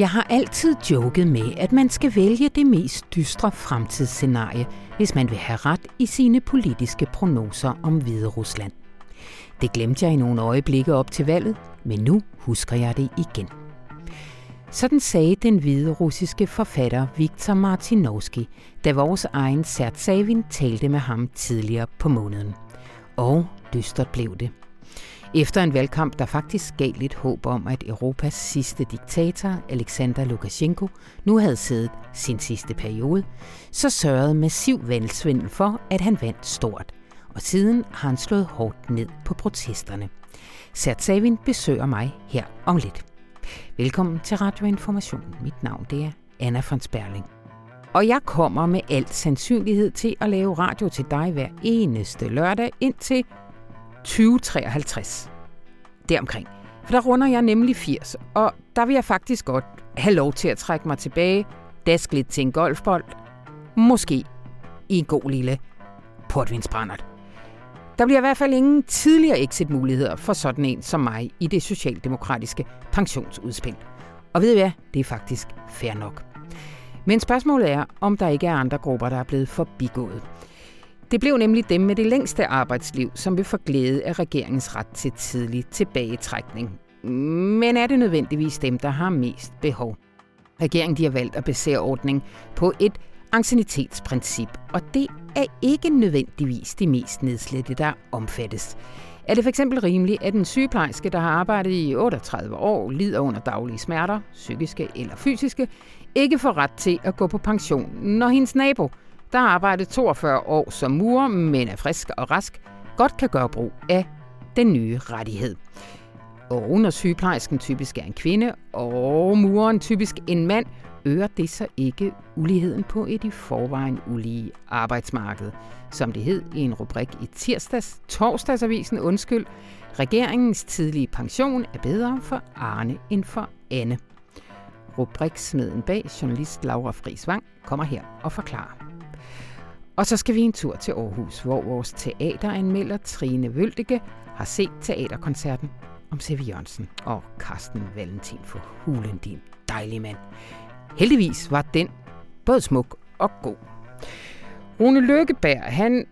Jeg har altid joket med, at man skal vælge det mest dystre fremtidsscenarie, hvis man vil have ret i sine politiske prognoser om Hvide Rusland. Det glemte jeg i nogle øjeblikke op til valget, men nu husker jeg det igen. Sådan sagde den hvide russiske forfatter Viktor Martinovski, da vores egen Savin talte med ham tidligere på måneden. Og dystert blev det. Efter en valgkamp, der faktisk gav lidt håb om, at Europas sidste diktator, Alexander Lukashenko, nu havde siddet sin sidste periode, så sørgede massiv valgsvindel for, at han vandt stort. Og siden har han slået hårdt ned på protesterne. Savin besøger mig her om lidt. Velkommen til Radio Information. Mit navn det er Anna von Sperling. Og jeg kommer med al sandsynlighed til at lave radio til dig hver eneste lørdag indtil 2053. Deromkring. For der runder jeg nemlig 80, og der vil jeg faktisk godt have lov til at trække mig tilbage, dask lidt til en golfbold, måske i en god lille portvinsbrændert. Der bliver i hvert fald ingen tidligere exit-muligheder for sådan en som mig i det socialdemokratiske pensionsudspil. Og ved I hvad? Det er faktisk fair nok. Men spørgsmålet er, om der ikke er andre grupper, der er blevet forbigået. Det blev nemlig dem med det længste arbejdsliv, som vil få glæde af regeringens ret til tidlig tilbagetrækning. Men er det nødvendigvis dem, der har mest behov? Regeringen de har valgt at basere ordning på et ancienitetsprincip, og det er ikke nødvendigvis de mest nedslidte, der omfattes. Er det f.eks. rimeligt, at en sygeplejerske, der har arbejdet i 38 år, lider under daglige smerter, psykiske eller fysiske, ikke får ret til at gå på pension, når hendes nabo, der har arbejdet 42 år som murer, men er frisk og rask, godt kan gøre brug af den nye rettighed. Og når sygeplejersken typisk er en kvinde, og muren typisk en mand, øger det så ikke uligheden på et i forvejen ulige arbejdsmarked. Som det hed i en rubrik i tirsdags, torsdagsavisen, undskyld, regeringens tidlige pension er bedre for Arne end for Anne. Rubriksmeden bag journalist Laura Friisvang kommer her og forklarer. Og så skal vi en tur til Aarhus, hvor vores teateranmelder Trine Vøldike har set teaterkoncerten om Sevi Jørgensen og Carsten Valentin for Hulen, din dejlige mand. Heldigvis var den både smuk og god. Rune Lykkeberg, han,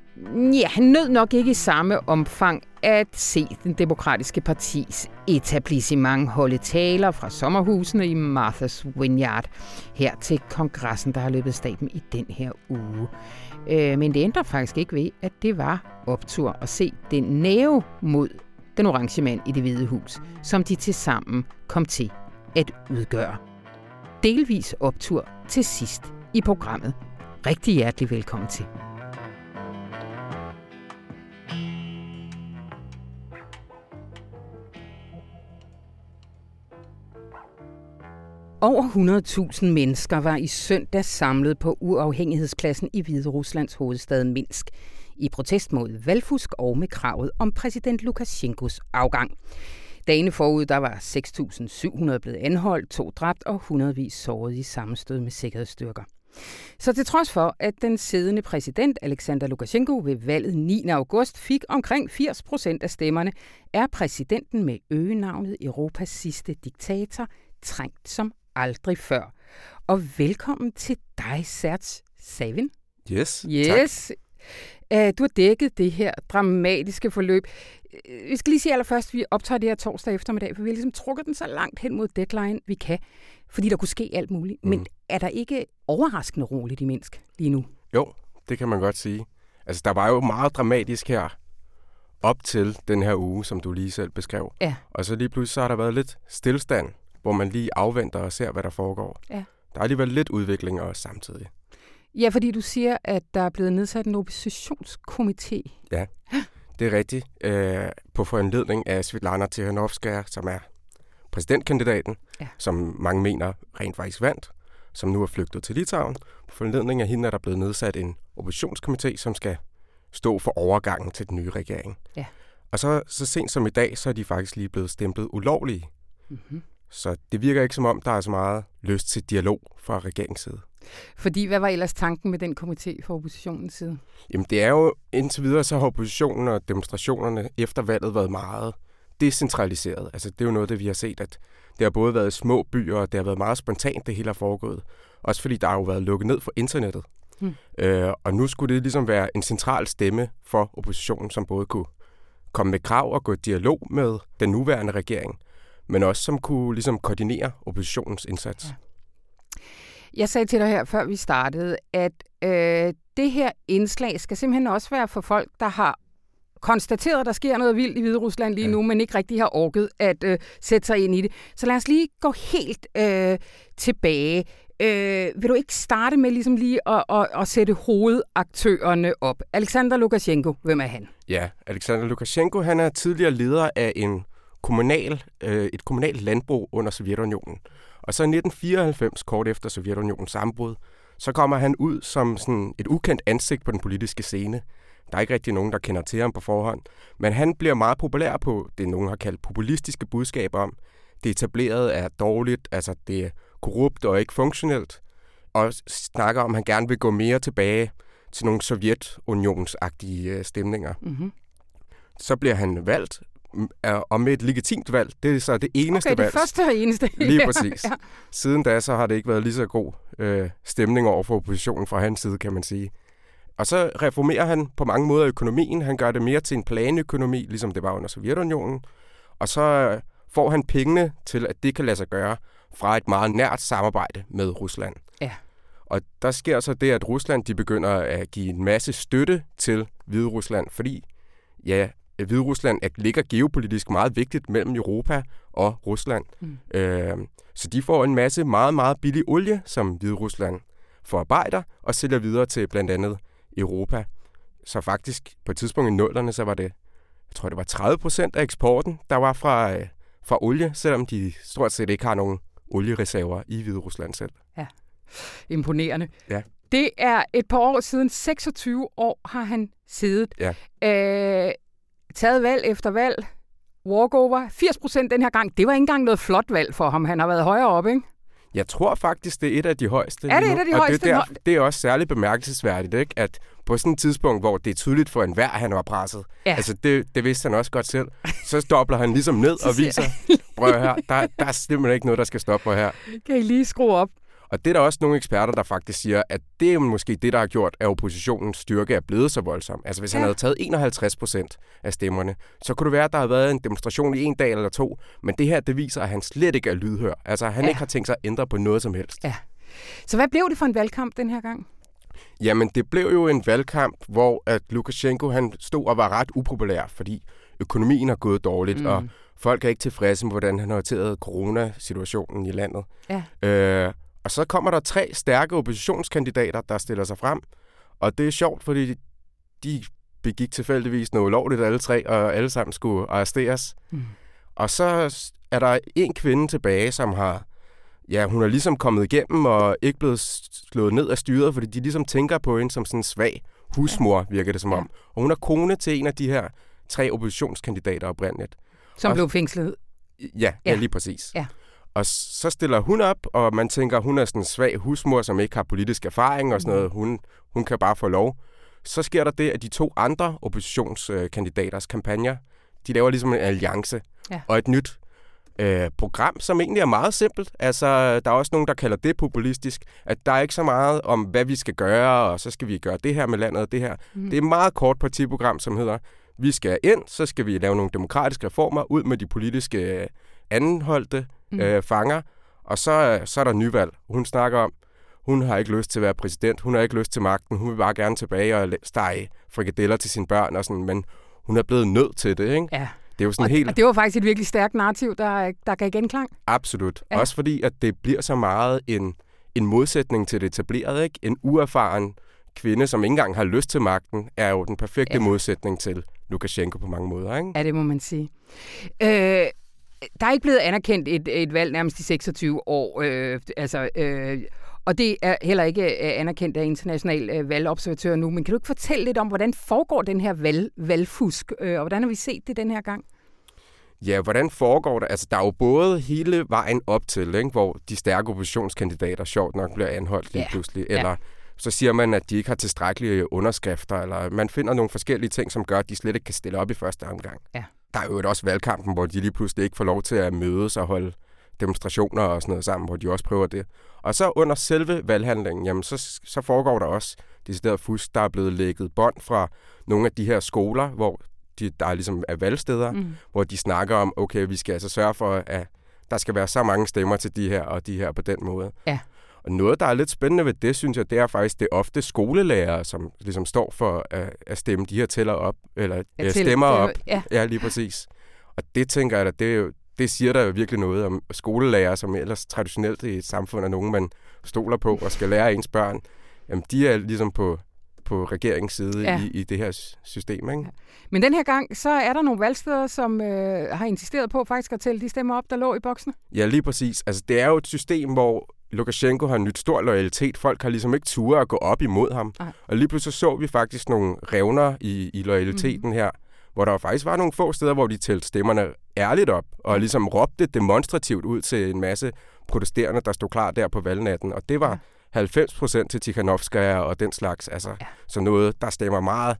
ja, han nød nok ikke i samme omfang at se den demokratiske partis etablissement holde taler fra sommerhusene i Martha's Vineyard her til kongressen, der har løbet staben i den her uge. Øh, men det ændrer faktisk ikke ved, at det var optur at se den næve mod den orange mand i det hvide hus, som de til sammen kom til at udgøre. Delvis optur til sidst i programmet. Rigtig hjertelig velkommen til. Over 100.000 mennesker var i søndag samlet på uafhængighedspladsen i Hvide Ruslands hovedstad Minsk i protest mod valgfusk og med kravet om præsident Lukashenkos afgang. Dagene forud der var 6.700 blevet anholdt, to dræbt og hundredvis såret i sammenstød med sikkerhedsstyrker. Så til trods for, at den siddende præsident Alexander Lukashenko ved valget 9. august fik omkring 80 procent af stemmerne, er præsidenten med øgenavnet Europas sidste diktator trængt som aldrig før. Og velkommen til dig, Serge Savin. Yes, Yes. Tak. Du har dækket det her dramatiske forløb. Vi skal lige sige allerførst, at vi optager det her torsdag eftermiddag, for vi har ligesom trukket den så langt hen mod deadline, vi kan, fordi der kunne ske alt muligt. Mm. Men er der ikke overraskende roligt i Minsk lige nu? Jo, det kan man godt sige. Altså, der var jo meget dramatisk her op til den her uge, som du lige selv beskrev. Ja. Og så lige pludselig så har der været lidt stillstand hvor man lige afventer og ser, hvad der foregår. Ja. Der er alligevel lidt udvikling også samtidig. Ja, fordi du siger, at der er blevet nedsat en oppositionskomité. Ja, det er rigtigt. Øh, på foranledning af Svetlana Tikhanovskaya, som er præsidentkandidaten, ja. som mange mener rent faktisk vandt, som nu er flygtet til Litauen. På foranledning af hende er der blevet nedsat en oppositionskomité, som skal stå for overgangen til den nye regering. Ja. Og så, så sent som i dag, så er de faktisk lige blevet stemplet ulovlige. Mm-hmm. Så det virker ikke som om, der er så meget lyst til dialog fra regeringens side. Fordi hvad var ellers tanken med den komité fra oppositionens side? Jamen det er jo indtil videre, så har oppositionen og demonstrationerne efter valget været meget decentraliseret. Altså, det er jo noget, det vi har set, at det har både været små byer, og det har været meget spontant, det hele har foregået. Også fordi der har jo været lukket ned for internettet. Hmm. Øh, og nu skulle det ligesom være en central stemme for oppositionen, som både kunne komme med krav og gå i dialog med den nuværende regering, men også som kunne ligesom koordinere oppositionens indsats. Ja. Jeg sagde til dig her, før vi startede, at øh, det her indslag skal simpelthen også være for folk, der har konstateret, at der sker noget vildt i Hvide Rusland lige ja. nu, men ikke rigtig har orket at øh, sætte sig ind i det. Så lad os lige gå helt øh, tilbage. Øh, vil du ikke starte med ligesom lige at, at, at sætte hovedaktørerne op? Alexander Lukashenko, hvem er han? Ja, Alexander Lukashenko, han er tidligere leder af en kommunal, øh, et kommunalt landbrug under Sovjetunionen. Og så i 1994, kort efter Sovjetunionens sammenbrud, så kommer han ud som sådan et ukendt ansigt på den politiske scene. Der er ikke rigtig nogen, der kender til ham på forhånd. Men han bliver meget populær på det, nogen har kaldt populistiske budskaber om. Det etableret er dårligt, altså det er korrupt og ikke funktionelt. Og snakker om, at han gerne vil gå mere tilbage til nogle Sovjetunionsagtige øh, stemninger. Mm-hmm. Så bliver han valgt og med et legitimt valg. Det er så det eneste okay, valg. det første og eneste. Lige præcis. ja. Siden da, så har det ikke været lige så god øh, stemning over for oppositionen fra hans side, kan man sige. Og så reformerer han på mange måder økonomien. Han gør det mere til en planøkonomi, ligesom det var under Sovjetunionen. Og så får han pengene til, at det kan lade sig gøre fra et meget nært samarbejde med Rusland. Ja. Og der sker så det, at Rusland de begynder at give en masse støtte til Hvide Rusland, fordi ja, Hvide Rusland ligger geopolitisk meget vigtigt mellem Europa og Rusland. Mm. Øh, så de får en masse meget, meget billig olie, som Hvide Rusland forarbejder og sælger videre til blandt andet Europa. Så faktisk på et tidspunkt i nullerne, så var det, jeg tror det var 30 procent af eksporten, der var fra, øh, fra olie, selvom de stort set ikke har nogen oliereserver i Hvide Rusland selv. Ja, imponerende. Ja. Det er et par år siden, 26 år har han siddet. Ja. Øh, taget valg efter valg. Walkover. 80 procent den her gang. Det var ikke engang noget flot valg for ham. Han har været højere op, ikke? Jeg tror faktisk, det er et af de højeste. Er det et af de og højeste? Det, der, det er også særligt bemærkelsesværdigt, ikke? at på sådan et tidspunkt, hvor det er tydeligt for enhver, han var presset, ja. altså det, det vidste han også godt selv, så stopper han ligesom ned og viser, prøv her, der, der er simpelthen ikke noget, der skal stoppe her. Kan I lige skrue op? Og det er der også nogle eksperter, der faktisk siger, at det er måske det, der har gjort, at oppositionens styrke er blevet så voldsom. Altså hvis ja. han havde taget 51 procent af stemmerne, så kunne det være, at der havde været en demonstration i en dag eller to. Men det her, det viser, at han slet ikke er lydhør. Altså han ja. ikke har tænkt sig at ændre på noget som helst. Ja. Så hvad blev det for en valgkamp den her gang? Jamen, det blev jo en valgkamp, hvor at Lukashenko han stod og var ret upopulær, fordi økonomien har gået dårligt, mm. og folk er ikke tilfredse med, hvordan han har håndteret coronasituationen i landet. Ja. Øh, og så kommer der tre stærke oppositionskandidater, der stiller sig frem. Og det er sjovt, fordi de begik tilfældigvis noget ulovligt alle tre, og alle sammen skulle arresteres. Mm. Og så er der en kvinde tilbage, som har... Ja, hun er ligesom kommet igennem og ikke blevet slået ned af styret, fordi de ligesom tænker på hende som sådan en svag husmor, virker det som om. Og hun er kone til en af de her tre oppositionskandidater oprindeligt. Som og, blev fængslet? Ja, ja, ja, lige præcis. Ja. Og så stiller hun op, og man tænker, hun er sådan en svag husmor, som ikke har politisk erfaring og sådan noget. Hun, hun kan bare få lov. Så sker der det, at de to andre oppositionskandidaters kampagner, de laver ligesom en alliance ja. og et nyt øh, program, som egentlig er meget simpelt. Altså, der er også nogen, der kalder det populistisk, at der er ikke så meget om, hvad vi skal gøre, og så skal vi gøre det her med landet og det her. Mm. Det er et meget kort partiprogram, som hedder, vi skal ind, så skal vi lave nogle demokratiske reformer ud med de politiske øh, andenholdte mm. øh, fanger, og så, så er der nyvalg. Hun snakker om, hun har ikke lyst til at være præsident, hun har ikke lyst til magten, hun vil bare gerne tilbage og stege frikadeller til sine børn og sådan, men hun er blevet nødt til det, ikke? Ja. Det er jo sådan og, helt... og det var faktisk et virkelig stærkt narrativ, der, der gav genklang. Absolut. Ja. Også fordi, at det bliver så meget en, en modsætning til det etablerede, ikke? En uerfaren kvinde, som ikke engang har lyst til magten, er jo den perfekte ja. modsætning til Lukashenko på mange måder, ikke? Ja, det må man sige. Øh, der er ikke blevet anerkendt et, et valg nærmest i 26 år. Øh, altså, øh, og det er heller ikke øh, anerkendt af international øh, valgobservatør nu. Men kan du ikke fortælle lidt om, hvordan foregår den her valg, valgfusk, øh, og hvordan har vi set det den her gang? Ja, hvordan foregår det? Altså, der er jo både hele vejen op til, ikke, hvor de stærke oppositionskandidater sjovt nok bliver anholdt lige ja. pludselig, eller ja. så siger man, at de ikke har tilstrækkelige underskrifter, eller man finder nogle forskellige ting, som gør, at de slet ikke kan stille op i første omgang. Ja. Der er jo også valgkampen, hvor de lige pludselig ikke får lov til at mødes og holde demonstrationer og sådan noget sammen, hvor de også prøver det. Og så under selve valghandlingen, jamen så, så foregår der også decideret fusk. Der er blevet lægget bånd fra nogle af de her skoler, hvor de, der er ligesom er valgsteder, mm. hvor de snakker om, okay, vi skal altså sørge for, at der skal være så mange stemmer til de her og de her på den måde. Ja. Og noget, der er lidt spændende ved det, synes jeg, det er faktisk, det er ofte skolelærer, som ligesom står for at, at stemme de her tæller op, eller ja, til, stemmer op. Ja. ja, lige præcis. Og det tænker jeg, at det, er jo, det siger der jo virkelig noget om skolelærer, som ellers traditionelt i et samfund er nogen, man stoler på og skal lære ens børn. Jamen, de er ligesom på, på regeringens side ja. i, i det her system. Ikke? Ja. Men den her gang, så er der nogle valgsteder, som øh, har insisteret på faktisk at tælle de stemmer op, der lå i boksene. Ja, lige præcis. Altså, det er jo et system, hvor Lukashenko har nyt stor loyalitet. Folk har ligesom ikke ture at gå op imod ham. Ej. Og lige pludselig så vi faktisk nogle revner i, i loyaliteten mm. her, hvor der faktisk var nogle få steder, hvor de tælte stemmerne ærligt op, og ligesom råbte demonstrativt ud til en masse protesterende, der stod klar der på valgnatten. Og det var ja. 90 procent til Tikhanovskaya og den slags. Altså, ja. Så noget, der stemmer meget.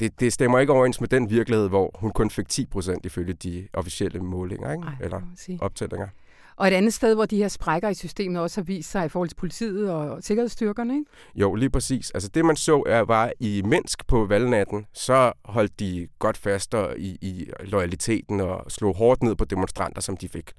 Det, det stemmer ikke overens med den virkelighed, hvor hun kun fik 10 procent ifølge de officielle målinger, ikke? Ej, eller optællinger. Og et andet sted, hvor de her sprækker i systemet også har vist sig i forhold til politiet og sikkerhedsstyrkerne, ikke? Jo, lige præcis. Altså det, man så, er, var i Minsk på valgnatten, så holdt de godt fast i, i loyaliteten og slog hårdt ned på demonstranter, som de fik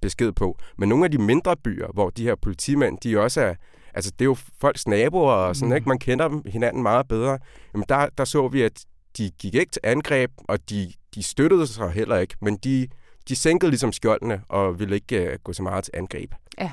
besked på. Men nogle af de mindre byer, hvor de her politimænd, de også er, altså det er jo folks naboer og sådan, mm. ikke? Man kender dem hinanden meget bedre. Jamen der, der så vi, at de gik ikke til angreb, og de, de støttede sig heller ikke, men de de sænkede ligesom skjoldene og ville ikke uh, gå så meget til angreb. Ja.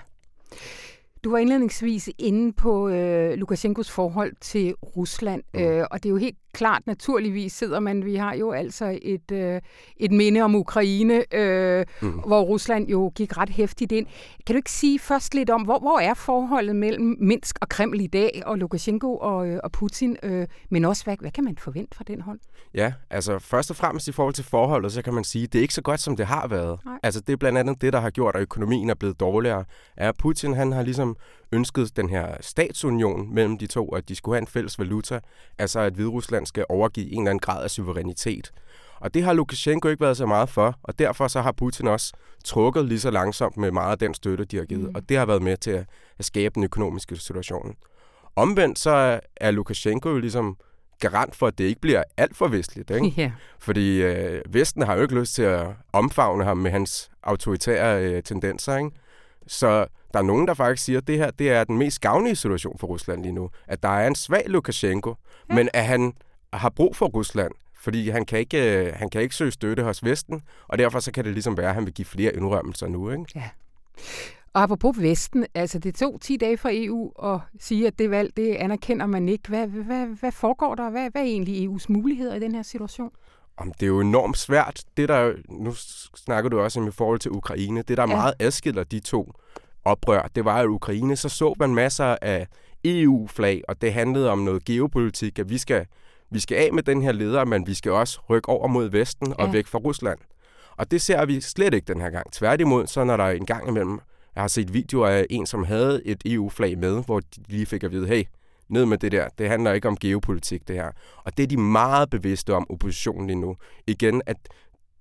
Du var indledningsvis inde på øh, Lukashenkos forhold til Rusland, mm. øh, og det er jo helt klart, naturligvis sidder man, vi har jo altså et, øh, et minde om Ukraine, øh, mm. hvor Rusland jo gik ret hæftigt ind. Kan du ikke sige først lidt om, hvor, hvor er forholdet mellem Minsk og Kreml i dag, og Lukashenko og, øh, og Putin, øh, men også hvad, hvad kan man forvente fra den hold? Ja, altså først og fremmest i forhold til forholdet, så kan man sige, det er ikke så godt, som det har været. Nej. Altså det er blandt andet det, der har gjort, at økonomien er blevet dårligere. Er Putin, han har ligesom ønsket den her statsunion mellem de to, at de skulle have en fælles valuta, altså at Hviderusland skal overgive en eller anden grad af suverænitet. Og det har Lukashenko ikke været så meget for, og derfor så har Putin også trukket lige så langsomt med meget af den støtte, de har givet, mm. og det har været med til at, at skabe den økonomiske situation. Omvendt så er Lukashenko jo ligesom garant for, at det ikke bliver alt for vestligt. Ikke? Yeah. Fordi øh, Vesten har jo ikke lyst til at omfavne ham med hans autoritære øh, tendenser. Ikke? Så der er nogen, der faktisk siger, at det her det er den mest gavnlige situation for Rusland lige nu. At der er en svag Lukashenko, ja. men at han har brug for Rusland, fordi han kan, ikke, øh, han kan ikke søge støtte hos Vesten, og derfor så kan det ligesom være, at han vil give flere indrømmelser nu. Ikke? Ja. Og apropos Vesten, altså det tog 10 dage fra EU at sige, at det valg, det anerkender man ikke. Hvad, hvad, hvad foregår der? Hvad, hvad er egentlig EU's muligheder i den her situation? Om det er jo enormt svært. Det der, nu snakker du også om i forhold til Ukraine. Det, der er ja. meget adskiller de to oprør, det var, at i Ukraine, så så man masser af EU-flag, og det handlede om noget geopolitik, at vi skal, vi skal af med den her leder, men vi skal også rykke over mod Vesten og ja. væk fra Rusland. Og det ser vi slet ikke den her gang. Tværtimod, så når der en gang imellem, jeg har set videoer af en, som havde et EU-flag med, hvor de lige fik at vide, hey, ned med det der. Det handler ikke om geopolitik, det her. Og det er de meget bevidste om, oppositionen lige nu. Igen, at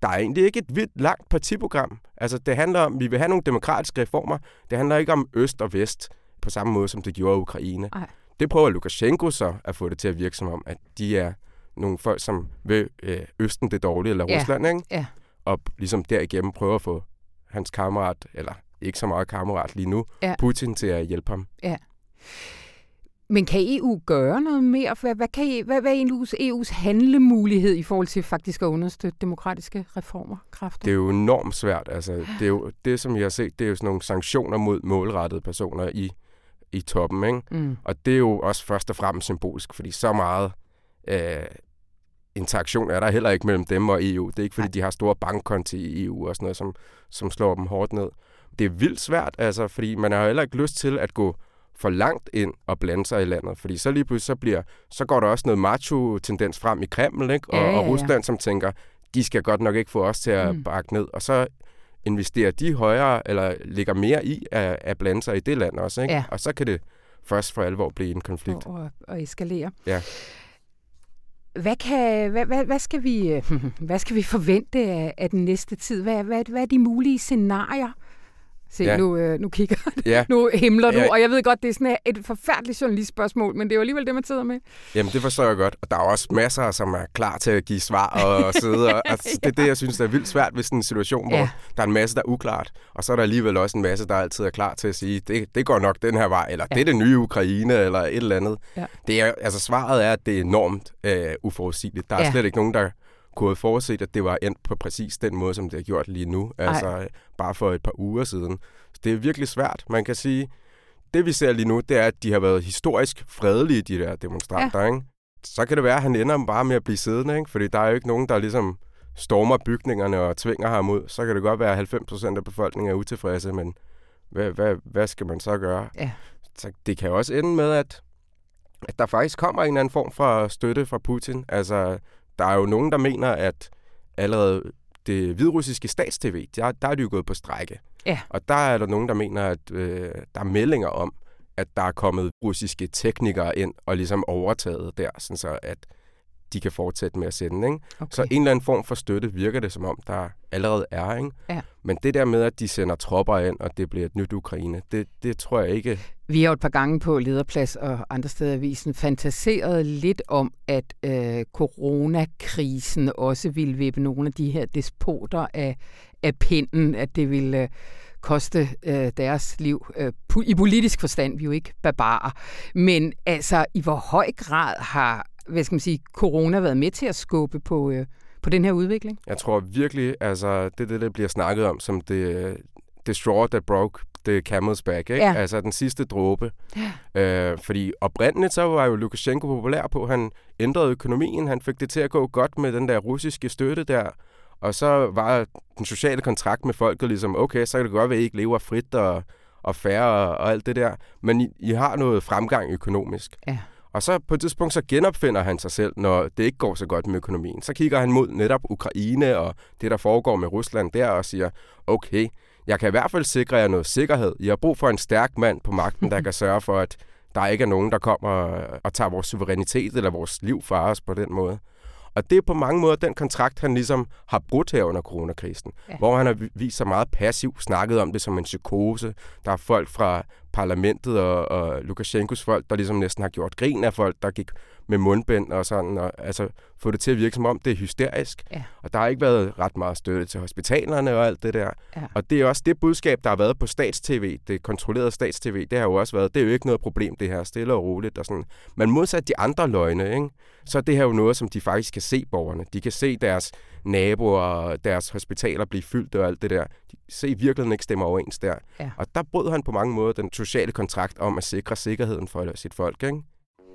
der er egentlig ikke et vildt langt partiprogram. Altså, det handler om, vi vil have nogle demokratiske reformer. Det handler ikke om øst og vest på samme måde, som det gjorde i Ukraine. Ej. Det prøver Lukashenko så at få det til at virke som om, at de er nogle folk, som vil øh, Østen det dårlige, eller ja. Rusland, ikke? Ja. Og ligesom derigennem prøver at få hans kammerat, eller ikke så meget kammerat lige nu, ja. Putin til at hjælpe ham. Ja. Men kan EU gøre noget mere? Hvad, hvad, kan, hvad, hvad er EU's, EU's handlemulighed i forhold til faktisk at understøtte demokratiske reformer? Kræfter? Det er jo enormt svært. Altså, det, er jo, det, som jeg har set, det er jo sådan nogle sanktioner mod målrettede personer i, i toppen. Ikke? Mm. Og det er jo også først og fremmest symbolsk, fordi så meget øh, interaktion er der heller ikke mellem dem og EU. Det er ikke, fordi de har store bankkonti i EU og sådan noget, som, som slår dem hårdt ned. Det er vildt svært, altså, fordi man har heller ikke lyst til at gå for langt ind og blande sig i landet. Fordi så lige pludselig så, bliver, så går der også noget macho-tendens frem i Kreml, ikke? Og, ja, ja, ja. og Rusland, som tænker, de skal godt nok ikke få os til at mm. bakke ned. Og så investerer de højere, eller ligger mere i at, at blande sig i det land også. Ikke? Ja. Og så kan det først for alvor blive en konflikt. Og, og, og eskalere. Ja. hvad, kan, hvad, hvad, hvad, skal vi, hvad skal vi forvente af, af den næste tid? Hvad, hvad, hvad er de mulige scenarier? Se, ja. nu, øh, nu kigger ja. nu himler du, ja. og jeg ved godt, det er sådan et forfærdeligt journalistspørgsmål, men det er jo alligevel det, man sidder med. Jamen, det forstår jeg godt, og der er også masser, som er klar til at give svar og, og sidde. Og, altså, ja. Det er det, jeg synes, der er vildt svært ved sådan en situation, hvor ja. der er en masse, der er uklart, og så er der alligevel også en masse, der altid er klar til at sige, det, det går nok den her vej, eller ja. det er det nye Ukraine, eller et eller andet. Ja. Det er, altså, svaret er, at det er enormt øh, uforudsigeligt. Der er ja. slet ikke nogen, der kunne have forudset, at det var endt på præcis den måde, som det har gjort lige nu. Altså Ej. bare for et par uger siden. Så det er virkelig svært. Man kan sige, det vi ser lige nu, det er, at de har været historisk fredelige, de der demonstranter. Ja. Ikke? Så kan det være, at han ender bare med at blive siddende, ikke? fordi der er jo ikke nogen, der ligesom stormer bygningerne og tvinger ham ud. Så kan det godt være, at 90 procent af befolkningen er utilfredse, men hvad, hvad, hvad skal man så gøre? Ja. Så det kan også ende med, at, at der faktisk kommer en eller anden form for støtte fra Putin. Altså, der er jo nogen, der mener, at allerede det hvidrussiske statstv, der, der er de jo gået på strække. Ja. Og der er der nogen, der mener, at øh, der er meldinger om, at der er kommet russiske teknikere ind og ligesom overtaget der, sådan så at de kan fortsætte med at sende. Ikke? Okay. Så en eller anden form for støtte virker det, som om der allerede er. Ikke? Ja. Men det der med, at de sender tropper ind, og det bliver et nyt Ukraine, det, det tror jeg ikke... Vi har jo et par gange på Lederplads og andre steder i avisen fantaseret lidt om, at øh, coronakrisen også ville vippe nogle af de her despoter af, af pinden, at det ville... Øh, koste øh, deres liv. Øh, I politisk forstand, vi er jo ikke barbarer. Men altså, i hvor høj grad har hvad skal man sige, corona været med til at skubbe på, øh, på den her udvikling? Jeg tror virkelig, altså det det, der bliver snakket om som det, det straw that broke the camel's back, ikke? Ja. altså den sidste dråbe. Ja. Øh, fordi oprindeligt så var jo Lukashenko populær på, han ændrede økonomien, han fik det til at gå godt med den der russiske støtte der, og så var den sociale kontrakt med folket ligesom, okay, så kan det godt være, at I ikke lever frit og, og færre og, og alt det der, men I, I har noget fremgang økonomisk. Ja. Og så på et tidspunkt, så genopfinder han sig selv, når det ikke går så godt med økonomien. Så kigger han mod netop Ukraine og det, der foregår med Rusland der, og siger, okay, jeg kan i hvert fald sikre jer noget sikkerhed. I har brug for en stærk mand på magten, der kan sørge for, at der ikke er nogen, der kommer og tager vores suverænitet eller vores liv fra os på den måde. Og det er på mange måder den kontrakt, han ligesom har brudt her under coronakrisen, ja. hvor han har vist sig meget passiv, snakket om det som en psykose. Der er folk fra parlamentet og, og Lukashenkos folk, der ligesom næsten har gjort grin af folk, der gik med mundbind og sådan, og altså få det til at virke som om, det er hysterisk. Ja. Og der har ikke været ret meget støtte til hospitalerne og alt det der. Ja. Og det er også det budskab, der har været på statstv, det kontrollerede statstv, det har jo også været, det er jo ikke noget problem, det her, stille og roligt og sådan. Men modsat de andre løgne, ikke? så er det her jo noget, som de faktisk kan se borgerne. De kan se deres naboer og deres hospitaler blive fyldt og alt det der. De se virkelig ikke stemmer overens der. Ja. Og der brød han på mange måder den sociale kontrakt om at sikre sikkerheden for sit folk. Ikke?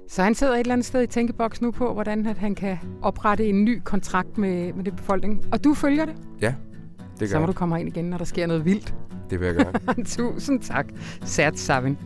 Så han sidder et eller andet sted i tænkeboks nu på, hvordan at han kan oprette en ny kontrakt med, med det befolkning. Og du følger det? Ja, det gør Så må du komme ind igen, når der sker noget vildt. Det vil jeg gøre. Tusind tak, Sert Savin.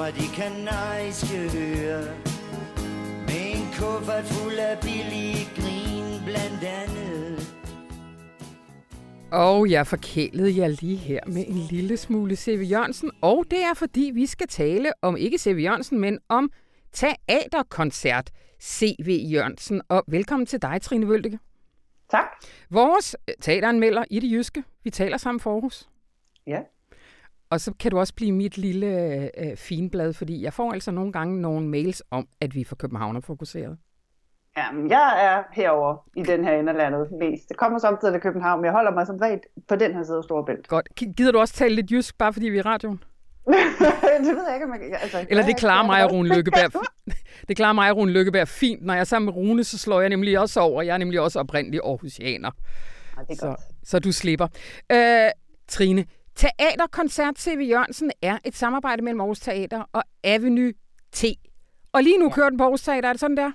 Fra de kanariske øer Med en kuffert fuld af billige grin blandt andet og jeg forkælede jer lige her med en lille smule C.V. Jørgensen, og det er fordi, vi skal tale om ikke C.V. Jørgensen, men om teaterkoncert C.V. Jørgensen. Og velkommen til dig, Trine Vøldike. Tak. Vores teateranmelder i det jyske. Vi taler sammen for Aarhus. Ja. Og så kan du også blive mit lille øh, finblad, fordi jeg får altså nogle gange nogle mails om, at vi er for København er fokuseret. Jamen, jeg er herover i den her ende af landet mest. Det kommer samtidig til København, men jeg holder mig som regel på den her side af Storebælt. Godt. Gider du også tale lidt jysk, bare fordi vi er i radioen? det ved jeg ikke, om jeg Altså, Eller det klarer mig og Rune Lykkeberg. det klarer mig og Rune Lykkeberg fint. Når jeg er sammen med Rune, så slår jeg nemlig også over. Jeg er nemlig også oprindelig Aarhusianer. Ja, det er så, godt. så du slipper. Øh, Trine, Teaterkoncert C.V. Jørgensen er et samarbejde mellem Aarhus Teater og Avenue T Og lige nu ja. kører den på Aarhus Teater, er det sådan der?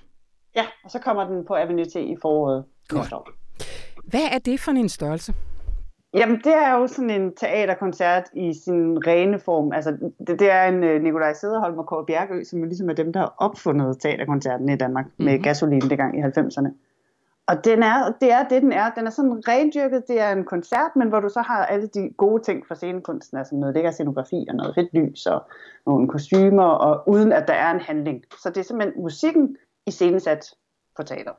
Ja, og så kommer den på Avenue T i foråret. Godt. Hvad er det for en størrelse? Jamen, det er jo sådan en teaterkoncert i sin rene form. Altså, det, det er en uh, Nikolaj Sederholm og Kåre Bjergø, som jo ligesom er dem, der har opfundet teaterkoncerten i Danmark mm-hmm. med gasolin dengang i 90'erne. Og den er, det er det, den er. Den er sådan rendyrket. Det er en koncert, men hvor du så har alle de gode ting fra scenekunsten. Altså noget lækker scenografi og noget fedt lys og nogle kostymer, og uden at der er en handling. Så det er simpelthen musikken i scenesat på teater.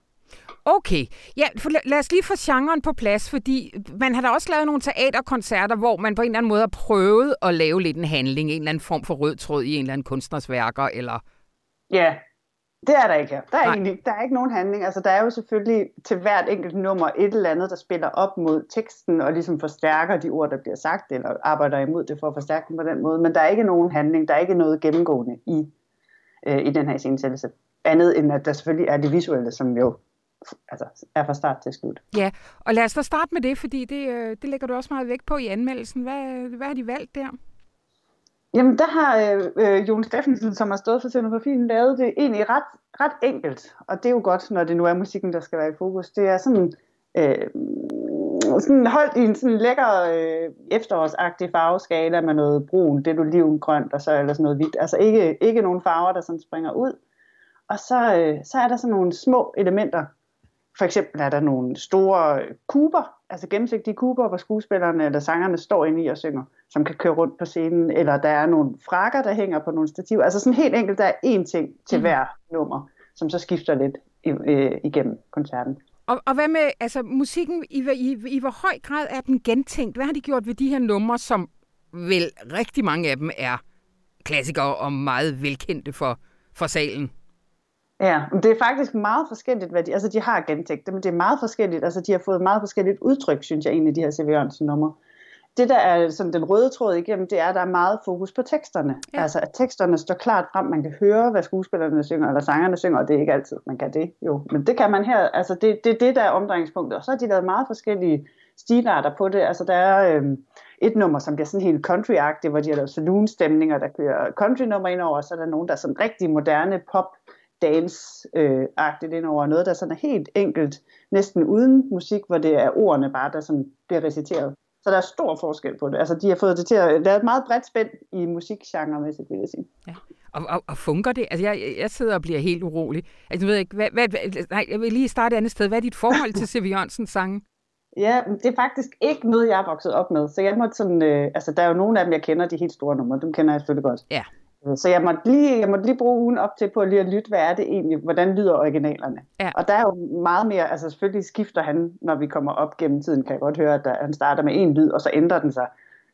Okay, ja, for lad, os lige få genren på plads, fordi man har da også lavet nogle teaterkoncerter, hvor man på en eller anden måde har prøvet at lave lidt en handling, en eller anden form for rød tråd i en eller anden kunstners værker, eller... Ja, det er der ikke her. Der er, Nej. egentlig, der er ikke nogen handling. Altså, der er jo selvfølgelig til hvert enkelt nummer et eller andet, der spiller op mod teksten og ligesom forstærker de ord, der bliver sagt, eller arbejder imod det for at forstærke dem på den måde. Men der er ikke nogen handling. Der er ikke noget gennemgående i, øh, i den her scenesættelse. Andet end, at der selvfølgelig er det visuelle, som jo altså, er fra start til slut. Ja, og lad os da starte med det, fordi det, øh, det lægger du også meget vægt på i anmeldelsen. Hvad, hvad har de valgt der? Jamen, der har øh, øh, Jon Steffensen, som har stået for scenografien, lavet det egentlig ret, ret enkelt. Og det er jo godt, når det nu er musikken, der skal være i fokus. Det er sådan, øh, sådan holdt i en sådan lækker øh, efterårsagtig farveskala med noget brun, det er olivengrønt og så eller sådan noget hvidt. Altså ikke, ikke nogen farver, der sådan springer ud. Og så, øh, så er der sådan nogle små elementer. For eksempel er der nogle store kuber, altså gennemsigtige kuber, hvor skuespillerne eller sangerne står inde i og synger, som kan køre rundt på scenen. Eller der er nogle frakker, der hænger på nogle stativer. Altså sådan helt enkelt, der er én ting til Mhm. hver nummer, som så skifter lidt øh, igennem koncerten. Og, og hvad med altså, musikken, i, i, i hvor høj grad er den gentænkt? Hvad har de gjort ved de her numre, som vel rigtig mange af dem er klassikere og meget velkendte for, for salen? Ja, men det er faktisk meget forskelligt, hvad de, altså de har gentænkt det, men det er meget forskelligt, altså de har fået meget forskelligt udtryk, synes jeg egentlig, de her C.V. Jørgensen numre. Det, der er sådan den røde tråd igennem, det er, at der er meget fokus på teksterne. Ja. Altså, at teksterne står klart frem, man kan høre, hvad skuespillerne synger, eller sangerne synger, og det er ikke altid, man kan det jo. Men det kan man her, altså det, det er det, der er omdrejningspunktet. Og så har de lavet meget forskellige stilarter på det. Altså, der er øhm, et nummer, som bliver sådan helt country-agtigt, hvor de har lavet saloon-stemninger, der kører country-nummer ind over, og så er der nogen, der er sådan rigtig moderne pop dance-agtigt ind over noget, der sådan er helt enkelt, næsten uden musik, hvor det er ordene bare, der sådan bliver reciteret. Så der er stor forskel på det. Altså, de har fået det til at lave et meget bredt spænd i musikgenremæssigt, vil jeg sige. Og, og, og funker det? Altså, jeg, jeg sidder og bliver helt urolig. Altså, jeg ved ikke, hvad, hvad, nej, jeg vil lige starte et andet sted. Hvad er dit forhold til C.V. Jørgensens sange? Ja, det er faktisk ikke noget, jeg er vokset op med. Så jeg måtte sådan, øh, altså der er jo nogle af dem, jeg kender, de helt store numre, dem kender jeg selvfølgelig godt. Ja. Øh, Så jeg måtte, lige, jeg måtte lige bruge ugen op til på lige at lytte, hvad er det egentlig, hvordan lyder originalerne. Ja. Og der er jo meget mere, altså selvfølgelig skifter han, når vi kommer op gennem tiden, kan jeg godt høre, at der, han starter med en lyd, og så ændrer den sig.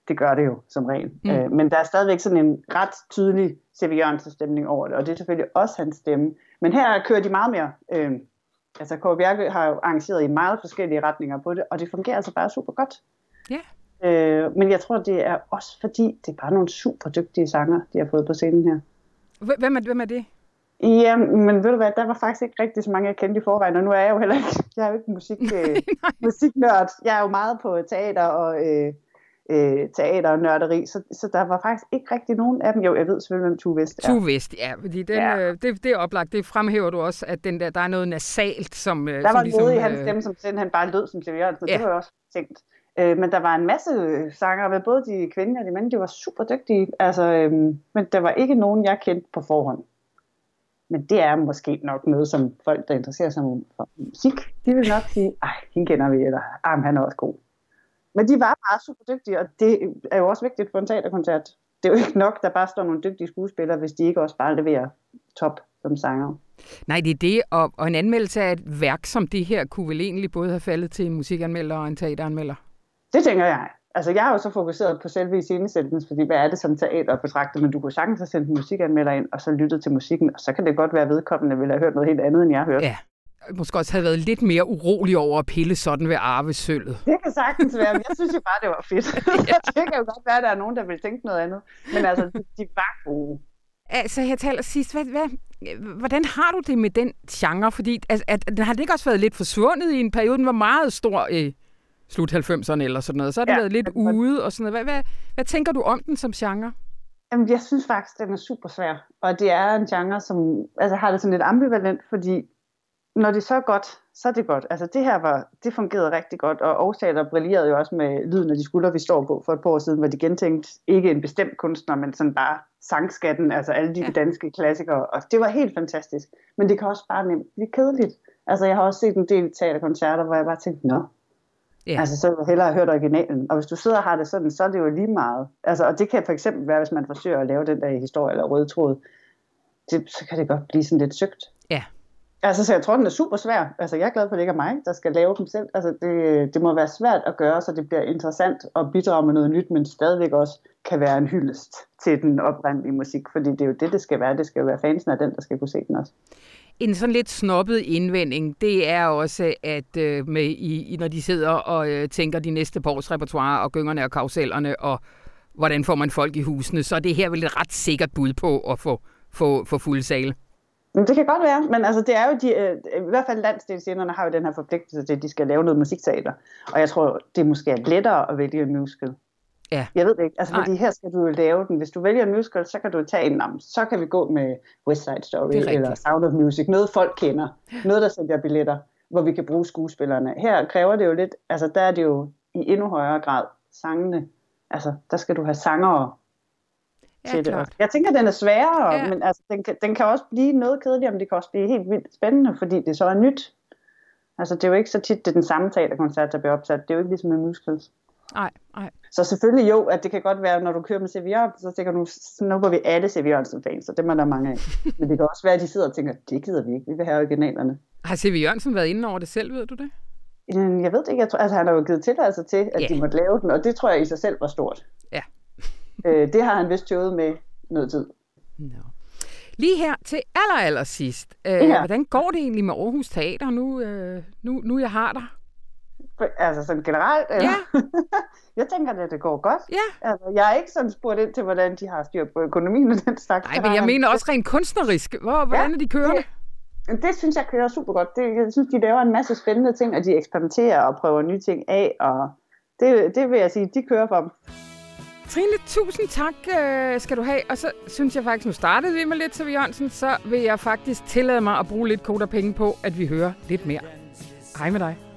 Det gør det jo som regel. Mm. Øh, men der er stadigvæk sådan en ret tydelig C.V. Jørgensen stemning over det, og det er selvfølgelig også hans stemme. Men her kører de meget mere, øh, altså Kåre Bjerke har jo arrangeret i meget forskellige retninger på det, og det fungerer altså bare super godt. Ja. Øh, men jeg tror, det er også fordi, det er bare nogle super dygtige sanger, de har fået på scenen her. Hv- Hvem er, hvem er det? Ja, men ved du hvad, der var faktisk ikke rigtig så mange, jeg kendte i forvejen, og nu er jeg jo heller ikke, jeg er jo ikke musik, øh, musiknørd. Jeg er jo meget på teater og øh, øh, teater og nørderi, så, så der var faktisk ikke rigtig nogen af dem. Jo, jeg ved selvfølgelig, hvem Tue Vest er. Tue Vest, ja. Fordi den, Ja. øh, det, det er oplagt. Det fremhæver du også, at den der, der er noget nasalt, som, øh, Der som var ligesom... noget i hans øh, stemme, som simpelthen bare lød som Steve Jørgensen, Ja. det var jeg også tænkt. Øh, men der var en masse sanger ved både de kvindelige og de mænd, de var super dygtige. Altså, øh, men der var ikke nogen, jeg kendte på forhånd. Men det er måske nok noget, som folk, der interesserer sig for musik, de vil nok sige, ej, hende kender vi, eller ah, han er også god. Men de var bare super dygtige, og det er jo også vigtigt for en teaterkoncert. Det er jo ikke nok, der bare står nogle dygtige skuespillere, hvis de ikke også bare leverer top som sanger. Nej, det er det, og, og en anmeldelse af et værk som det her, kunne vel egentlig både have faldet til en musikanmelder og en teateranmelder. Det tænker jeg. Altså, jeg har jo så fokuseret på selve iscenesættelsen, fordi hvad er det som teater betragter, men du kunne sagtens have sendt en musikanmelder ind, og så lyttet til musikken, og så kan det godt være, vedkommende ville have hørt noget helt andet, end jeg har hørt. Ja. Måske også havde været lidt mere urolig over at pille sådan ved arvesølvet. Det kan sagtens være, men jeg synes jo bare, det var fedt. det kan jo godt være, at der er nogen, der vil tænke noget andet. Men altså, de, de var gode. Altså, jeg taler sidst, hvad, hvad, hvordan har du det med den genre? Fordi altså, at, har det ikke også været lidt forsvundet i en periode? Den var meget stor i slut 90'erne eller sådan noget. Så har den Ja, været lidt ude og sådan noget. Hvad, hvad, hvad tænker du om den som genre? Jamen, jeg synes faktisk, den er super svær. Og det er en genre, som altså, har det sådan lidt ambivalent, fordi når det så er godt, så er det godt. Altså det her var, det fungerede rigtig godt, og Aarhusteater brillerede jo også med lyden af de skuldre, vi står på for et par år siden, hvor de gentænkte ikke en bestemt kunstner, men sådan bare sangskatten, altså alle de danske klassikere, og det var helt fantastisk. Men det kan også bare nemt blive kedeligt. Altså jeg har også set en del teaterkoncerter, hvor jeg bare tænkte, nå, Ja. Altså, så vil jeg hellere hørt originalen. Og hvis du sidder og har det sådan, så er det jo lige meget. Altså, og det kan for eksempel være, hvis man forsøger at lave den der historie eller røde tråd, det, så kan det godt blive sådan lidt søgt. Ja. Altså, så jeg tror, den er super svær. Altså, jeg er glad for, at det ikke er mig, der skal lave dem selv. Altså, det, det må være svært at gøre, så det bliver interessant og bidrage med noget nyt, men stadigvæk også kan være en hyldest til den oprindelige musik, fordi det er jo det, det skal være. Det skal jo være fansen af den, der skal kunne se den også. En sådan lidt snobbet indvending, det er også, at øh, med, i, når de sidder og øh, tænker de næste par års repertoire og gyngerne og karusellerne, og hvordan får man folk i husene, så er det her vel et ret sikkert bud på at få, få, få fuld sale. Det kan godt være, men altså det er jo de, øh, i hvert fald landsdelsscenerne har jo den her forpligtelse til, at de skal lave noget musikteater. Og jeg tror, det måske er lettere at vælge en musical. Ja. Jeg ved det ikke, altså fordi her skal du jo lave den. Hvis du vælger en musical, så kan du tage en navn. Så kan vi gå med West Side Story eller Sound of Music. Noget folk kender. Noget, der sælger billetter, hvor vi kan bruge skuespillerne. Her kræver det jo lidt, altså der er det jo i endnu højere grad sangene. Altså der skal du have sangere ja, til klart. det. Jeg tænker, den er sværere, ja. men altså, den, kan, den kan også blive noget kedelig, men det kan også blive helt vildt spændende, fordi det så er nyt. Altså, det er jo ikke så tit, det er den samme teaterkoncert, der bliver opsat. Det er jo ikke ligesom med musicals. Nej, nej. Så selvfølgelig jo, at det kan godt være, når du kører med C.V. Jørgensen, så tænker du, nu var vi alle C.V. Jørgensen-fans, så det er der mange af. Men det kan også være, at de sidder og tænker, det gider vi ikke, vi vil have originalerne. Har C.V. Jørgensen været inde over det selv, ved du det? Jeg ved det ikke. Jeg tror, altså, han har jo givet tilladelse til, at yeah. de måtte lave den, og det tror jeg i sig selv var stort. Ja. øh, det har han vist tøvet med noget tid. No. Lige her til aller, aller sidst. Øh, ja. Hvordan går det egentlig med Aarhus Teater, nu, øh, nu, nu jeg har dig? Altså sådan generelt? Eller? Ja. jeg tænker, at det går godt. Ja. Altså, jeg er ikke sådan spurgt ind til, hvordan de har styr på økonomien og den slags. Nej, men jeg mener også rent kunstnerisk. Hvor, hvordan ja, er de kørende? Det, det synes jeg kører super godt. Det, jeg synes, de laver en masse spændende ting, og de eksperimenterer og prøver nye ting af. Og det, det vil jeg sige, de kører for dem. Trine, tusind tak øh, skal du have. Og så synes jeg faktisk, nu startede vi med lidt til Jørgensen, så vil jeg faktisk tillade mig at bruge lidt koder penge på, at vi hører lidt mere. Hej med dig.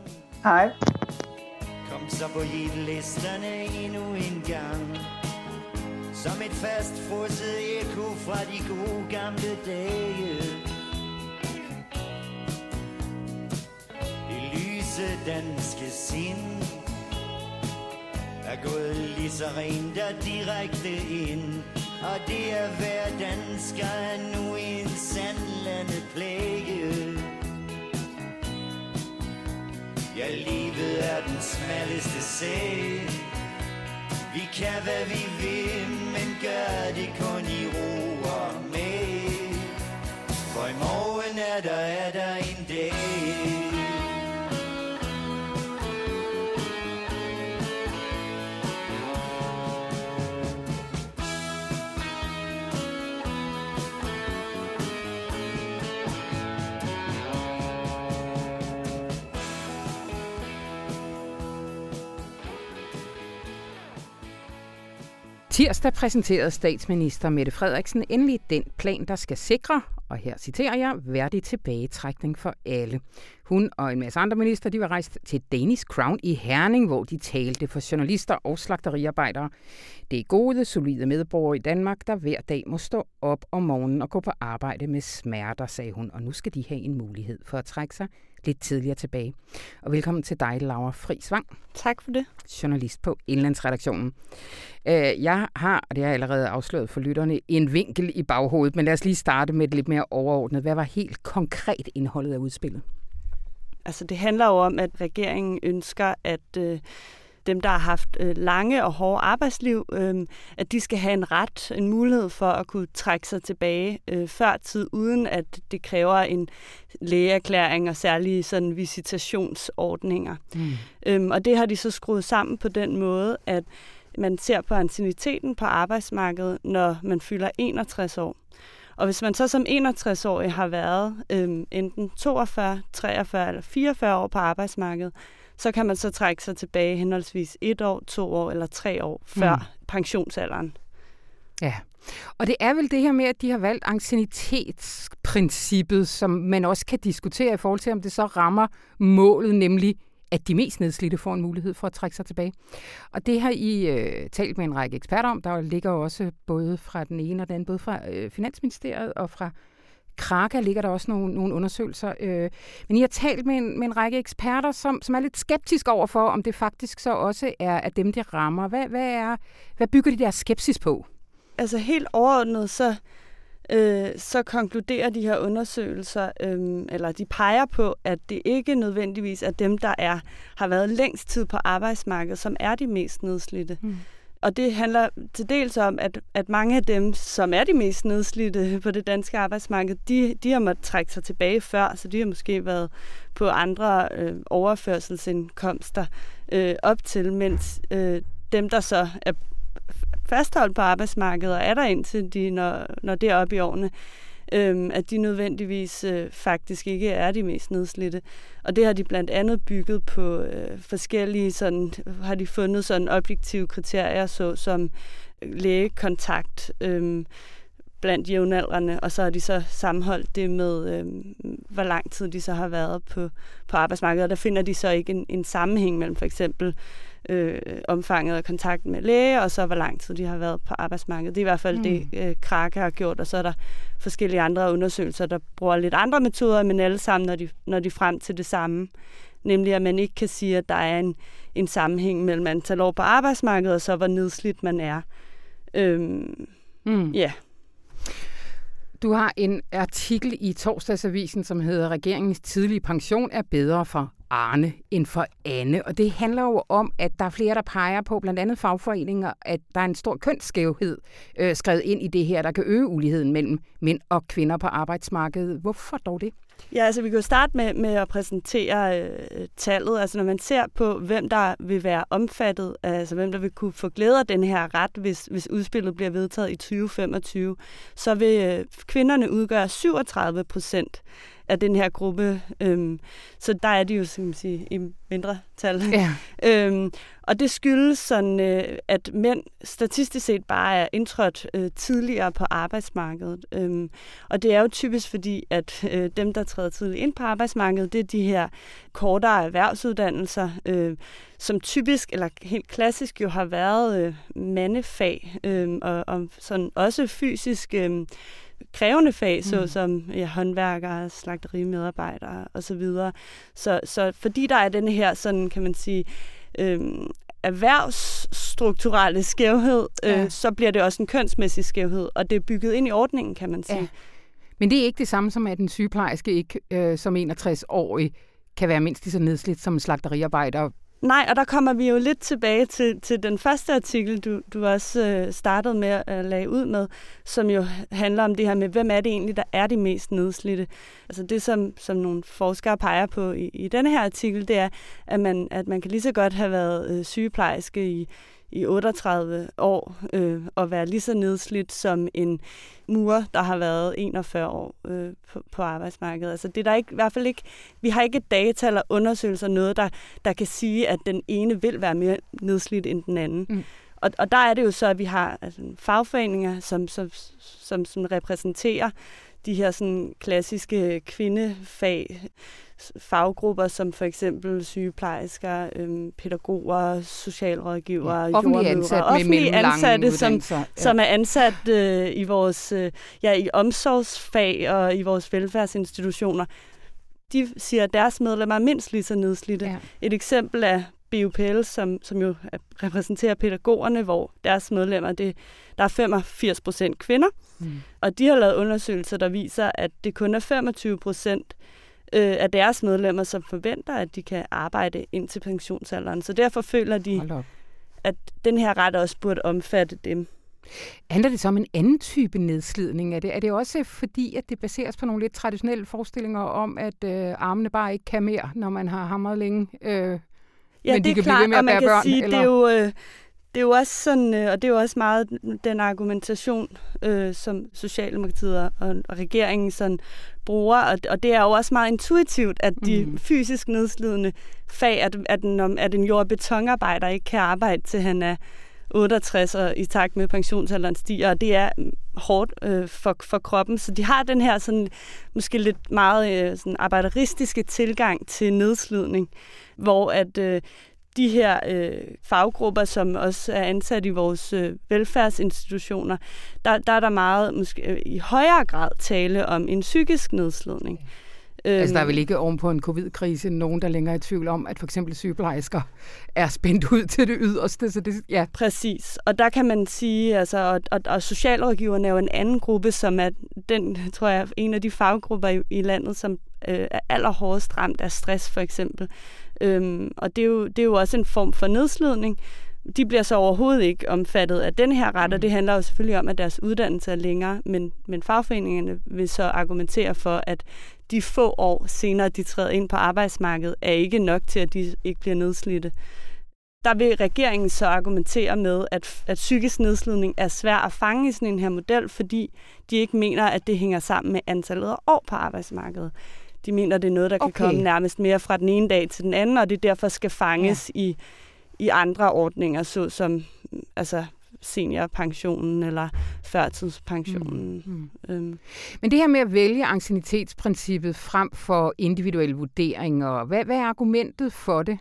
Hej. Kom så på hitlisterne endnu en gang. Som et fast frosset eko fra de gode gamle dage. Det lyse danske sind er gået lige så rent og direkte ind. Og det er hver dansker nu en sandlande plæge. Ja, livet er den smalleste sag Vi kan hvad vi vil, men gør det kun i ro og med. For i morgen er der, er der en dag. Tirsdag præsenterede statsminister Mette Frederiksen endelig den plan, der skal sikre, og her citerer jeg, værdig tilbagetrækning for alle. Hun og en masse andre minister, de var rejst til Danish Crown i Herning, hvor de talte for journalister og slagteriarbejdere. Det er gode, solide medborgere i Danmark, der hver dag må stå op om morgenen og gå på arbejde med smerter, sagde hun. Og nu skal de have en mulighed for at trække sig lidt tidligere tilbage. Og velkommen til dig, Laura Frisvang. Tak for det. Journalist på Indlandsredaktionen. Øh, jeg har, og det har jeg allerede afsløret for lytterne, en vinkel i baghovedet, men lad os lige starte med det lidt mere overordnet. Hvad var helt konkret indholdet af udspillet? Altså det handler jo om, at regeringen ønsker, at øh, dem, der har haft øh, lange og hårde arbejdsliv, øh, at de skal have en ret, en mulighed for at kunne trække sig tilbage øh, før tid, uden at det kræver en lægeerklæring og særlige sådan visitationsordninger. Mm. Øhm, og det har de så skruet sammen på den måde, at man ser på ancieniteten på arbejdsmarkedet, når man fylder 61 år. Og hvis man så som 61-årig har været øhm, enten 42, 43 eller 44 år på arbejdsmarkedet, så kan man så trække sig tilbage henholdsvis et år, to år eller tre år før mm. pensionsalderen. Ja, Og det er vel det her med, at de har valgt ancienitetsprincippet, som man også kan diskutere i forhold til, om det så rammer målet, nemlig at de mest nedslidte får en mulighed for at trække sig tilbage. Og det har I øh, talt med en række eksperter om. Der ligger også både fra den ene og den anden, både fra øh, Finansministeriet og fra Kraka ligger der også nogle, nogle undersøgelser. Øh, men I har talt med en, med en række eksperter, som, som er lidt skeptiske over for, om det faktisk så også er at dem, de rammer. Hvad, hvad, er, hvad bygger de der skepsis på? Altså helt overordnet, så, øh, så konkluderer de her undersøgelser, øh, eller de peger på, at det ikke nødvendigvis er dem, der er har været længst tid på arbejdsmarkedet, som er de mest nedslidte. Mm. Og det handler til dels om, at, at mange af dem, som er de mest nedslidte på det danske arbejdsmarked, de, de har måttet trække sig tilbage før, så de har måske været på andre øh, overførselsindkomster øh, op til, mens øh, dem, der så er fastholdt på arbejdsmarkedet og er der indtil de når, når det er oppe i årene, øhm, at de nødvendigvis øh, faktisk ikke er de mest nedslidte. Og det har de blandt andet bygget på øh, forskellige, sådan, har de fundet sådan objektive kriterier, så som øh, lægekontakt øhm, blandt jævnaldrende, og så har de så sammenholdt det med, øh, hvor lang tid de så har været på, på arbejdsmarkedet. Og der finder de så ikke en, en sammenhæng mellem for eksempel øh, omfanget af kontakt med læge, og så hvor lang tid de har været på arbejdsmarkedet. Det er i hvert fald mm. det, øh, Krake har gjort, og så er der forskellige andre undersøgelser, der bruger lidt andre metoder, men alle sammen når de, når de frem til det samme. Nemlig at man ikke kan sige, at der er en, en sammenhæng mellem antal år på arbejdsmarkedet, og så hvor nedslidt man er. Øhm, mm. Ja. Du har en artikel i torsdagsavisen, som hedder Regeringens tidlige pension er bedre for Arne end for Anne. Og det handler jo om, at der er flere, der peger på, blandt andet fagforeninger, at der er en stor kønsskævhed øh, skrevet ind i det her, der kan øge uligheden mellem mænd og kvinder på arbejdsmarkedet. Hvorfor dog det? Ja, altså vi kan jo starte med, med at præsentere øh, tallet. Altså når man ser på, hvem der vil være omfattet, altså hvem der vil kunne få glæde af den her ret, hvis, hvis udspillet bliver vedtaget i 2025, så vil øh, kvinderne udgøre 37 procent af den her gruppe. Øhm, så der er de jo som sige, i mindre tal. Ja. øhm, og det skyldes sådan, øh, at mænd statistisk set bare er indtrådt øh, tidligere på arbejdsmarkedet. Øhm, og det er jo typisk fordi, at øh, dem, der træder tidligt ind på arbejdsmarkedet, det er de her kortere erhvervsuddannelser, øh, som typisk, eller helt klassisk jo har været øh, mandefag, øh, og, og sådan også fysisk øh, krævende fag, mm. såsom ja, håndværkere, slagterimedarbejdere osv. Så, så, så fordi der er den her, sådan kan man sige, øhm, erhvervsstrukturelle skævhed, øh, ja. så bliver det også en kønsmæssig skævhed, og det er bygget ind i ordningen, kan man sige. Ja. Men det er ikke det samme som, at en sygeplejerske ikke øh, som 61-årig kan være mindst lige så nedslidt som en slagteriarbejder Nej, og der kommer vi jo lidt tilbage til, til den første artikel, du, du også øh, startede med øh, at lage ud med, som jo handler om det her med, hvem er det egentlig, der er de mest nedslidte. Altså det, som, som nogle forskere peger på i, i denne her artikel, det er, at man, at man kan lige så godt have været øh, sygeplejerske i i 38 år øh, og være lige så nedslidt som en mur, der har været 41 år øh, på, på arbejdsmarkedet. Altså det er der ikke, i hvert fald ikke, vi har ikke data eller undersøgelser, noget, der, der kan sige, at den ene vil være mere nedslidt end den anden. Mm. Og, og der er det jo så, at vi har altså, fagforeninger, som, som, som, som repræsenterer de her sådan klassiske kvindefag, faggrupper som for eksempel sygeplejersker, øhm, pædagoger, socialrådgivere, ja, offentlige ansat offentlige ansatte, som, ja. som er ansat øh, i vores øh, ja, i omsorgsfag og i vores velfærdsinstitutioner. De siger, at deres medlemmer er mindst lige så nedslidte. Ja. Et eksempel er BUPL, som, som jo repræsenterer pædagogerne, hvor deres medlemmer, det, der er 85 procent kvinder. Mm. Og de har lavet undersøgelser, der viser, at det kun er 25 procent øh, af deres medlemmer, som forventer, at de kan arbejde ind til pensionsalderen. Så derfor føler de, at den her ret også burde omfatte dem. Handler det så om en anden type nedslidning? Er det, er det også fordi, at det baseres på nogle lidt traditionelle forestillinger om, at øh, armene bare ikke kan mere, når man har hamret længe? Øh, ja, men det de kan klart, blive ved med at og man kan børn, sige, eller? det er jo... Øh, det er jo også sådan, øh, og det er jo også meget den argumentation, øh, som Socialdemokratiet og, og regeringen sådan bruger, og, og det er jo også meget intuitivt, at de mm. fysisk nedslidende fag, at, at, at, at en jord- og betonarbejder ikke kan arbejde til han er 68 og i takt med pensionsalderen stiger, og det er mm, hårdt øh, for, for kroppen. Så de har den her sådan, måske lidt meget øh, sådan arbejderistiske tilgang til nedslidning, hvor at øh, de her øh, faggrupper, som også er ansat i vores øh, velfærdsinstitutioner, der, der er der meget måske øh, i højere grad tale om en psykisk nedslidning. Altså, der er vel ikke oven på en covid-krise nogen, der længere er i tvivl om, at for eksempel sygeplejersker er spændt ud til det yderste. Så det, ja. Præcis. Og der kan man sige, altså, og, og, og socialrådgiverne er jo en anden gruppe, som er den, tror jeg, en af de faggrupper i, i landet, som øh, er allerhårdest ramt af stress, for eksempel. Øhm, og det er, jo, det er jo også en form for nedslidning. De bliver så overhovedet ikke omfattet af den her ret, og det mm. handler jo selvfølgelig om, at deres uddannelse er længere, men, men fagforeningerne vil så argumentere for, at de få år senere, de træder ind på arbejdsmarkedet, er ikke nok til, at de ikke bliver nedslidte. Der vil regeringen så argumentere med, at, at psykisk nedslidning er svær at fange i sådan en her model, fordi de ikke mener, at det hænger sammen med antallet af år på arbejdsmarkedet. De mener, det er noget, der kan okay. komme nærmest mere fra den ene dag til den anden, og det derfor skal fanges ja. i, i andre ordninger, såsom altså seniorpensionen eller førtidspensionen. Mm. Mm. Øhm. Men det her med at vælge ancienitetsprincippet frem for individuelle vurderinger, hvad, hvad er argumentet for det?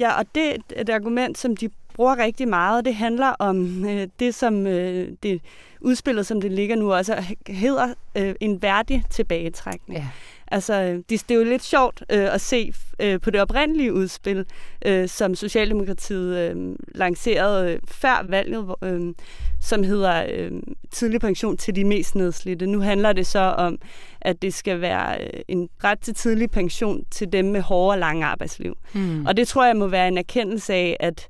Ja, og det er et argument, som de bruger rigtig meget. Det handler om øh, det, som øh, det udspillet, som det ligger nu, også hedder øh, en værdig tilbagetrækning. Ja. Altså, det, det er jo lidt sjovt øh, at se øh, på det oprindelige udspil, øh, som Socialdemokratiet øh, lancerede øh, før valget, øh, som hedder øh, tidlig pension til de mest nedslidte. Nu handler det så om, at det skal være øh, en ret til tidlig pension til dem med hårde og lange arbejdsliv. Mm. Og det tror jeg må være en erkendelse af, at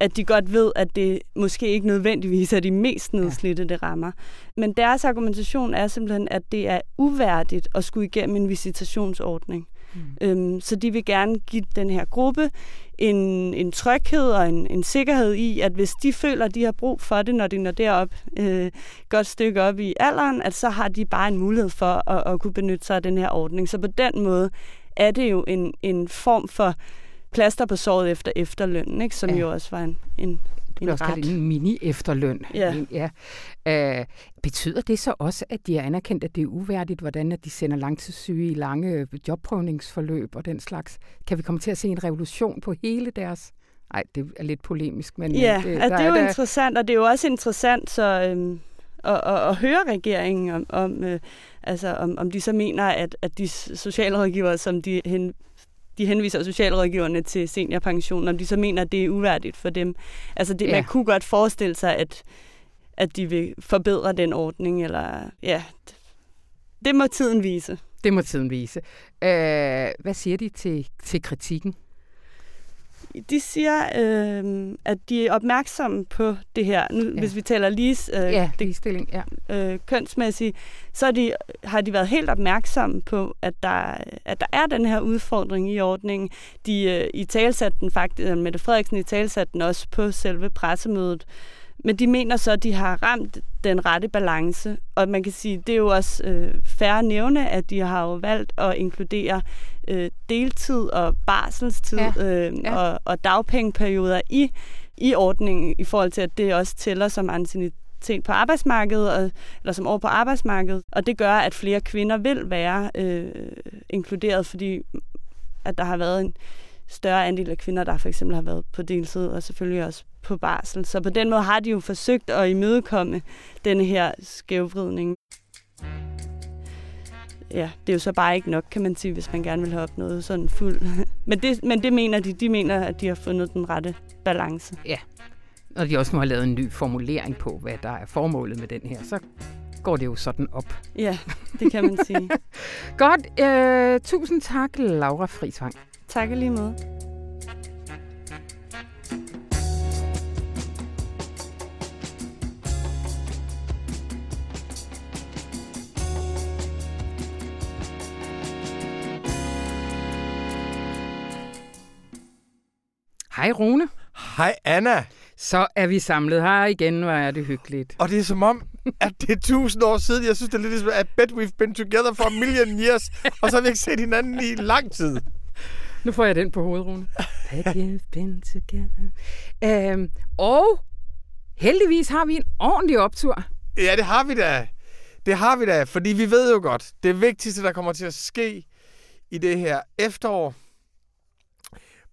at de godt ved, at det måske ikke nødvendigvis er de mest nedslidte, det rammer. Men deres argumentation er simpelthen, at det er uværdigt at skulle igennem en visitationsordning. Mm. Øhm, så de vil gerne give den her gruppe en, en tryghed og en, en sikkerhed i, at hvis de føler, at de har brug for det, når de når derop øh, godt stykke op i alderen, at så har de bare en mulighed for at, at kunne benytte sig af den her ordning. Så på den måde er det jo en, en form for plaster på såret efter efterlønnen, ikke? som ja. jo også var en, en det er også ret. en mini-efterløn. Ja. ja. Uh, betyder det så også, at de har anerkendt, at det er uværdigt, hvordan at de sender langtidssyge i lange jobprøvningsforløb og den slags? Kan vi komme til at se en revolution på hele deres... Nej, det er lidt polemisk, men... Ja, øh, det, altså, det er jo der... interessant, og det er jo også interessant så, øhm, at, at, at høre regeringen om, om, øh, altså, om, om de så mener, at, at de socialrådgivere, som de hen, de henviser socialrådgiverne til seniorpension, om de så mener, at det er uværdigt for dem. Altså, det, ja. man kunne godt forestille sig, at, at de vil forbedre den ordning, eller ja, det må tiden vise. Det må tiden vise. Øh, hvad siger de til, til kritikken? De siger, øh, at de er opmærksomme på det her. Nu, ja. Hvis vi taler lige, øh, ja, ligestilling, ja. øh, kønsmæssigt, så er de, har de været helt opmærksomme på, at der, at der er den her udfordring i ordningen. De øh, i talsat den faktisk, Mette Frederiksen i talsat den også på selve pressemødet. Men de mener så, at de har ramt den rette balance. Og man kan sige, det er jo også øh, færre nævne, at de har jo valgt at inkludere øh, deltid og barselstid ja. Øh, ja. Og, og dagpengeperioder i, i ordningen, i forhold til, at det også tæller som anciennitet på arbejdsmarkedet, og, eller som år på arbejdsmarkedet. Og det gør, at flere kvinder vil være øh, inkluderet, fordi at der har været en større andel af kvinder, der for eksempel har været på deltid, og selvfølgelig også på barsel. Så på den måde har de jo forsøgt at imødekomme denne her skævvridning ja, det er jo så bare ikke nok, kan man sige, hvis man gerne vil have opnået sådan fuld. men, det, men det mener de. De mener, at de har fundet den rette balance. Ja, og de også nu har lavet en ny formulering på, hvad der er formålet med den her, så går det jo sådan op. Ja, det kan man sige. Godt. Øh, tusind tak, Laura Frisvang. Tak lige måde. Hej Rune. Hej Anna. Så er vi samlet her igen, hvor er det hyggeligt. Og det er som om, at det er tusind år siden. Jeg synes, det er lidt ligesom, I bet we've been together for a million years, og så har vi ikke set hinanden i lang tid. Nu får jeg den på hovedet, Rune. Bet we've been together. Øhm, og Heldigvis har vi en ordentlig optur. Ja, det har vi da. Det har vi da, fordi vi ved jo godt, det vigtigste, der kommer til at ske i det her efterår,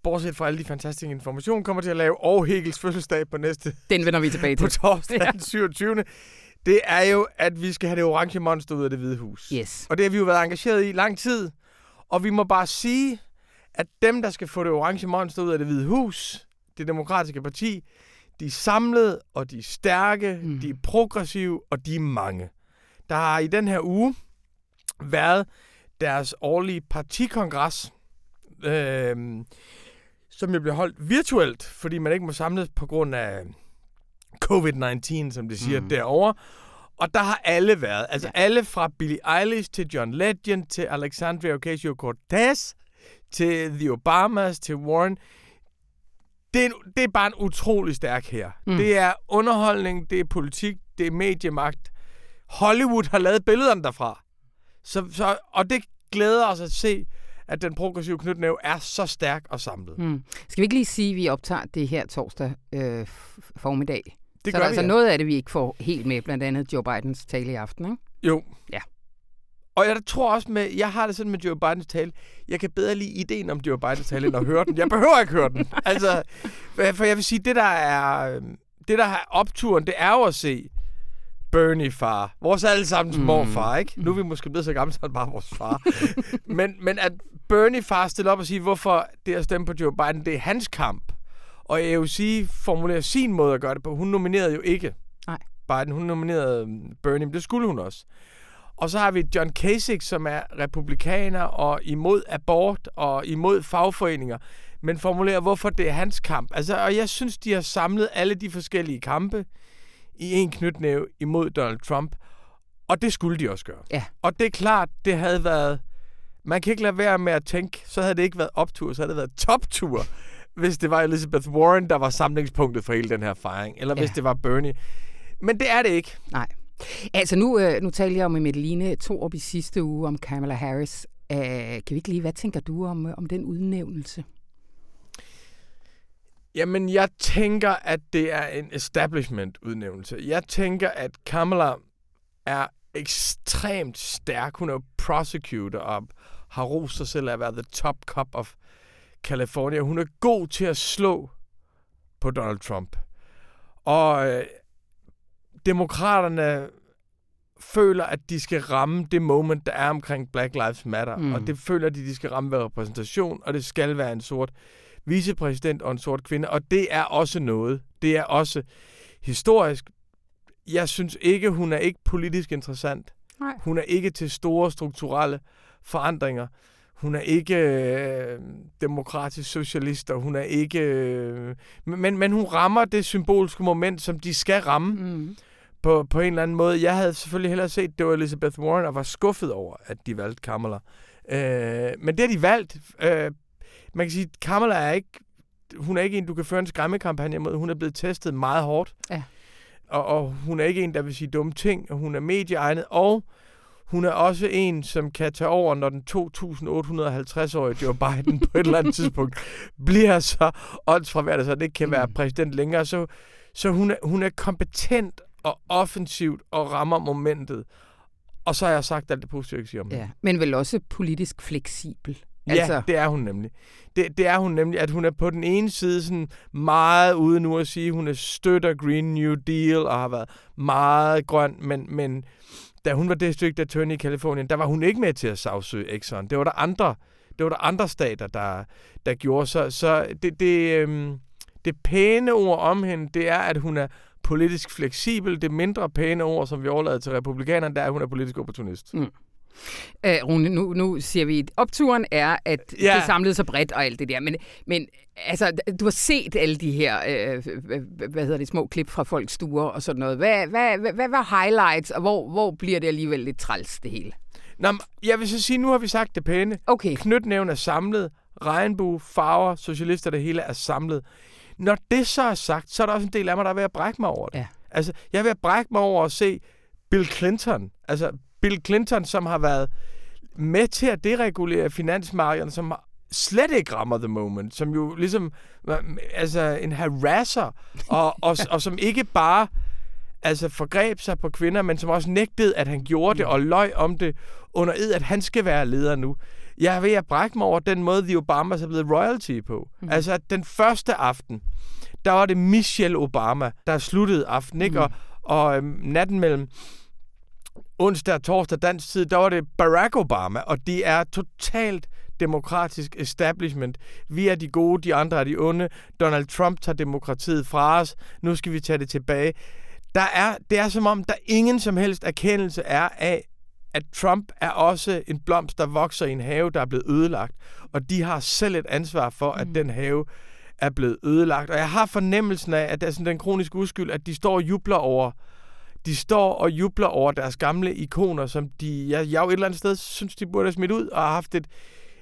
bortset fra alle de fantastiske informationer, kommer til at lave og Hegels fødselsdag på næste Den vender vi tilbage på til. torsdag Ja. den 27. Det er jo, at vi skal have det orange monster ud af det hvide hus. Yes. Og det har vi jo været engageret i lang tid. Og vi må bare sige, at dem, der skal få det orange monster ud af det hvide hus, det demokratiske parti, de er samlede, og de er stærke, mm. de er progressive, og de er mange. Der har i den her uge været deres årlige partikongres, øh, som jo bliver holdt virtuelt, fordi man ikke må samles på grund af covid-19, som de siger Mm. derovre. Og der har alle været. Altså ja. alle fra Billie Eilish til John Legend til Alexandria Ocasio-Cortez til The Obamas til Warren. Det er, en- det er bare en utrolig stærk her. Mm. Det er underholdning, det er politik, det er mediemagt. Hollywood har lavet billederne derfra. Så, så, og det glæder os at se, at den progressive knytnæve er så stærk og samlet. Mm. Skal vi ikke lige sige, at vi optager det her torsdag øh, formiddag? Det så gør der er altså ja. noget af det, vi ikke får helt med, blandt andet Joe Bidens tale i aften, ikke? Jo. Ja. Og jeg tror også med, jeg har det sådan med Joe Bidens tale, jeg kan bedre lide ideen om Joe Bidens tale, end at høre den. Jeg behøver ikke høre den. Altså, for jeg vil sige, det der er, øhm, det der er opturen, det er jo at se Bernie far. Vores allesammens Mm. morfar, ikke? Nu er vi måske blevet så gamle, så han bare vores far. men, men at Bernie far stiller op og siger, hvorfor det at stemme på Joe Biden, det er hans kamp. Og AOC formulerer sin måde at gøre det på. Hun nominerede jo ikke Nej. Biden. Hun nominerede øhm, Bernie, men det skulle hun også. Og så har vi John Kasich, som er republikaner og imod abort og imod fagforeninger, men formulerer, hvorfor det er hans kamp. Altså, og jeg synes, de har samlet alle de forskellige kampe i en knytnæve imod Donald Trump. Og det skulle de også gøre. Ja. Og det er klart, det havde været... Man kan ikke lade være med at tænke, så havde det ikke været optur, så havde det været toptur, hvis det var Elizabeth Warren, der var samlingspunktet for hele den her fejring. Eller Ja. hvis det var Bernie. Men det er det ikke. Nej. Altså nu, øh, nu talte jeg jo med Medeline Thorup i sidste uge om Kamala Harris. Øh, kan vi ikke lige, hvad tænker du om, øh, om den udnævnelse? Jamen, jeg tænker, at det er en establishment-udnævnelse. Jeg tænker, at Kamala er ekstremt stærk. Hun er prosecutor og har rost sig selv af at være the top cop of California. Hun er god til at slå på Donald Trump. Og øh, demokraterne føler, at de skal ramme det moment, der er omkring Black Lives Matter. Mm. Og det føler de, de skal ramme ved repræsentation, og det skal være en sort vicepræsident og en sort kvinde. Og det er også noget. Det er også historisk. Jeg synes ikke, hun er ikke politisk interessant. Nej. Hun er ikke til store strukturelle forandringer. Hun er ikke øh, demokratisk socialist, og hun er ikke... Øh, men, men hun rammer det symbolske moment, som de skal ramme Mm. på, på en eller anden måde. Jeg havde selvfølgelig hellere set, det var Elizabeth Warren, og var skuffet over, at de valgte Kamala. Øh, men det har de valgt. Øh, man kan sige, at Kamala er ikke... Hun er ikke en, du kan føre en skræmmekampagne mod. Hun er blevet testet meget hårdt. Ja. Og, og hun er ikke en, der vil sige dumme ting, og hun er medieegnet, og hun er også en, som kan tage over, når den 2.850-årige Joe Biden på et eller andet tidspunkt bliver så åndsfraværende, så det ikke kan være Mm. præsident længere. Så, så hun, er, hun er kompetent og offensivt og rammer momentet. Og så har jeg sagt alt det positive, jeg kan sige om. Ja, men vel også politisk fleksibel. Ja, Altså- det er hun nemlig. Det, det er hun nemlig, at hun er på den ene side sådan meget ude nu at sige, at hun er støtter Green New Deal og har været meget grøn, men, men da hun var district attorney i Kalifornien, der var hun ikke med til at sagsøge Exxon. Det var der andre, det var der andre stater, der, der gjorde. Så, så det, det, øhm, det pæne ord om hende, det er, at hun er politisk fleksibel. Det mindre pæne ord, som vi overlader til republikanerne, det er, at hun er politisk opportunist. Mm. Øh, Rune, nu, nu siger vi, at opturen er, at ja. Det samlede sig bredt og alt det der. Men, men altså, du har set alle de her, øh, hvad- hedder det, små klip fra folks stuer og sådan noget. Hvad, hvad, hvad, hvad var highlights, og hvor, hvor bliver det alligevel lidt træls, det hele? Nå, jeg vil så sige, nu har vi sagt det pæne. Okay. Knytnæven er samlet. Regnbue, farver, socialister, det hele er samlet. Når det så er sagt, så er der også en del af mig, der er ved at brække mig over det. Ja. Altså, jeg er ved at brække mig over at se Bill Clinton. Altså, Bill Clinton, som har været med til at deregulere finansmarkederne, som slet ikke rammer The Moment, som jo ligesom altså en harasser, og, og, og som ikke bare altså forgreb sig på kvinder, men som også nægtede, at han gjorde det, og løj om det under ed, at han skal være leder nu. Jeg er ved at brække mig over den måde, The Obamas er blevet royalty på. Mm. Altså, at den første aften, der var det Michelle Obama, der sluttede aften, ikke? Mm. Og, og øhm, natten mellem onsdag og torsdag dansk tid, der var det Barack Obama, og de er totalt demokratisk establishment. Vi er de gode, de andre er de onde. Donald Trump tager demokratiet fra os. Nu skal vi tage det tilbage. Der er, det er som om, der ingen som helst erkendelse er af, at Trump er også en blomst, der vokser i en have, der er blevet ødelagt. Og de har selv et ansvar for, at mm. den have er blevet ødelagt. Og jeg har fornemmelsen af, at det er sådan den kroniske uskyld, at de står og jubler over de står og jubler over deres gamle ikoner, som de, jeg, jeg jo et eller andet sted synes, de burde have smidt ud og har haft et,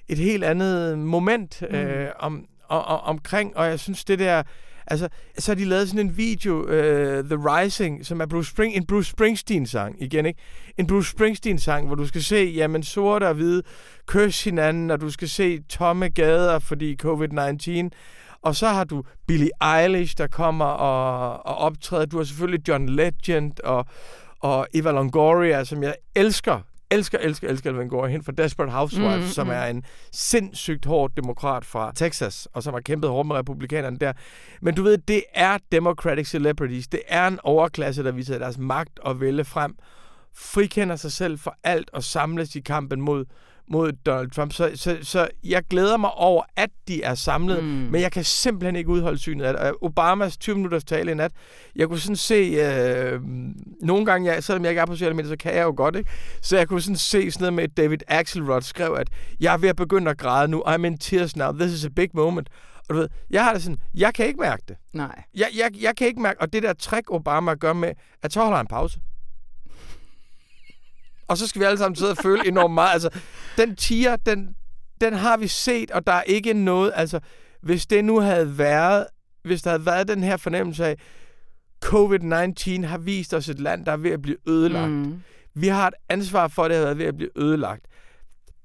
et helt andet moment mm. øh, om, og, og, omkring, og jeg synes, det der... Altså, så har de lavet sådan en video, uh, The Rising, som er Bruce Spring, en Bruce Springsteen-sang, igen, ikke? En Bruce Springsteen-sang, hvor du skal se, jamen, sorte og hvide kysse hinanden, og du skal se tomme gader, fordi COVID-19. Og så har du Billie Eilish, der kommer og, og optræder. Du har selvfølgelig John Legend og, og Eva Longoria, som jeg elsker elsker, elsker, elsker Elvin Gore hen fra Desperate Housewives, mm, som mm. er en sindssygt hård demokrat fra Texas, og som har kæmpet hårdt med republikanerne der. Men du ved, det er Democratic Celebrities. Det er en overklasse, der viser deres magt og vælge frem, frikender sig selv for alt og samles i kampen mod mod Donald Trump. Så, så, så jeg glæder mig over, at de er samlet, mm. men jeg kan simpelthen ikke udholde synet af det. Obamas 20 minutters tale i nat, jeg kunne sådan se, øh, nogle gange, jeg, selvom jeg ikke er på sociale medier, så kan jeg jo godt, ikke? Så jeg kunne sådan se sådan noget med, at David Axelrod skrev, at jeg er ved at begynde at græde nu. I'm in tears now. This is a big moment. Og du ved, jeg har det sådan, jeg kan ikke mærke det. Nej. Jeg, jeg, jeg kan ikke mærke, og det der trick Obama gør med, at så holder han pause og så skal vi alle sammen sidde og føle enormt meget. Altså, den tiger, den, den har vi set, og der er ikke noget... Altså, hvis det nu havde været... Hvis der havde været den her fornemmelse af, COVID-19 har vist os et land, der er ved at blive ødelagt. Mm. Vi har et ansvar for, at det har været ved at blive ødelagt.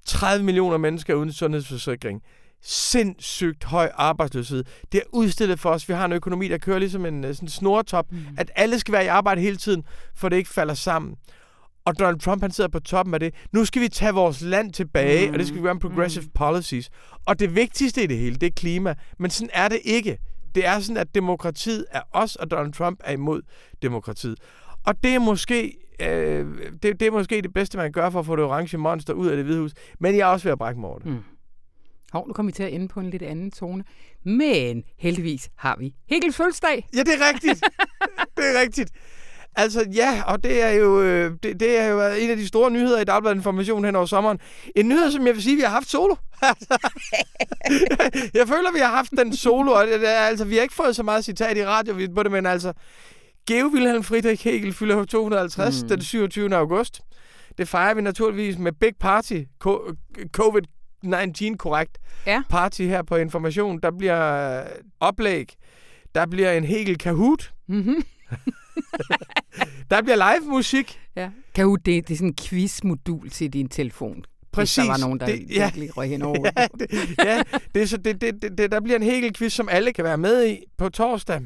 30 millioner mennesker uden sundhedsforsikring. Sindssygt høj arbejdsløshed. Det er udstillet for os. Vi har en økonomi, der kører ligesom en sådan snortop. Mm. At alle skal være i arbejde hele tiden, for det ikke falder sammen. Og Donald Trump, han sidder på toppen af det. Nu skal vi tage vores land tilbage, mm. og det skal vi gøre med progressive mm. policies. Og det vigtigste i det hele, det er klima. Men sådan er det ikke. Det er sådan, at demokratiet er os, og Donald Trump er imod demokratiet. Og det er måske øh, det, det er måske det bedste, man kan gøre for at få det orange monster ud af det hvide hus. Men jeg er også ved at brække mig over det. Mm. Hov, nu kommer vi til at ende på en lidt anden tone. Men heldigvis har vi Hegels fødselsdag. Ja, det er rigtigt. det er rigtigt. Altså ja, og det er jo øh, det, det er jo en af de store nyheder i Dagbladet Information hen over sommeren. En nyhed, som jeg vil sige, vi har haft solo. jeg føler, vi har haft den solo, og det, altså, vi har ikke fået så meget citat i radio på det, men altså, Geo Wilhelm Friedrich Hegel fylder 250 mm. den 27. august. Det fejrer vi naturligvis med Big Party, COVID-19 korrekt ja. party her på Information. Der bliver oplæg, der bliver en Hegel Kahoot. Mm-hmm. der bliver live musik. Ja. Kan du, det, det er sådan en quiz-modul til din telefon. Præcis. Hvis der var nogen, der det, ja. virkelig røg hen over. ja, det, ja det, så, det, det, det, der bliver en hel quiz, som alle kan være med i på torsdag.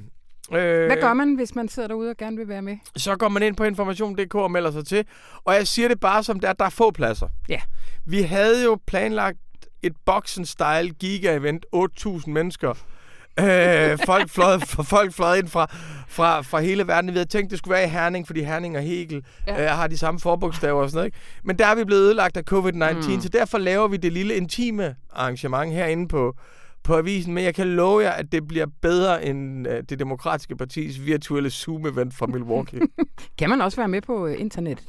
Øh, Hvad gør man, hvis man sidder derude og gerne vil være med? Så går man ind på information.dk og melder sig til. Og jeg siger det bare som det er, der er få pladser. Ja. Vi havde jo planlagt et boxen-style giga-event, 8.000 mennesker, øh, folk, fløj, folk fløj ind fra, fra, fra hele verden. Vi havde tænkt, det skulle være i Herning, fordi Herning og Hegel ja. øh, har de samme forbogstaver og sådan noget. Ikke? Men der er vi blevet ødelagt af covid-19, mm. så derfor laver vi det lille intime arrangement herinde på, på avisen, men jeg kan love jer, at det bliver bedre end uh, det demokratiske partis virtuelle Zoom-event fra Milwaukee. kan man også være med på uh, internet?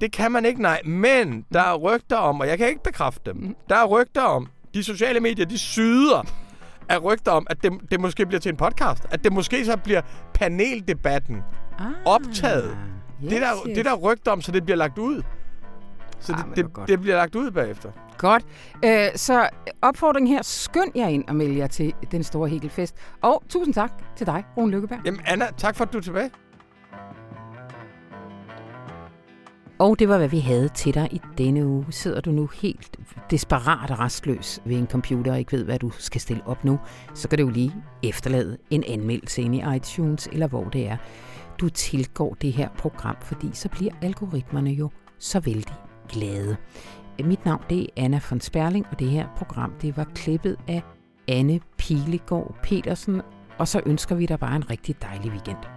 Det kan man ikke, nej. Men der er rygter om, og jeg kan ikke bekræfte dem, mm. der er rygter om, de sociale medier, de syder er rygter om, at det, det måske bliver til en podcast. At det måske så bliver paneldebatten ah, optaget. Yes, det, der, yes. det der rygter om, så det bliver lagt ud. Så ah, det, det, det bliver lagt ud bagefter. Godt. Øh, så opfordringen her, skynd jer ind og meld jer til den store Hegelfest. Og tusind tak til dig, Rune Lykkeberg. Jamen Anna, tak for at du er tilbage. Og det var, hvad vi havde til dig i denne uge. Sidder du nu helt desperat og restløs ved en computer og ikke ved, hvad du skal stille op nu, så kan du jo lige efterlade en anmeldelse ind i iTunes, eller hvor det er, du tilgår det her program, fordi så bliver algoritmerne jo så vældig glade. Mit navn det er Anna von Sperling, og det her program det var klippet af Anne Pilegaard Petersen, og så ønsker vi dig bare en rigtig dejlig weekend.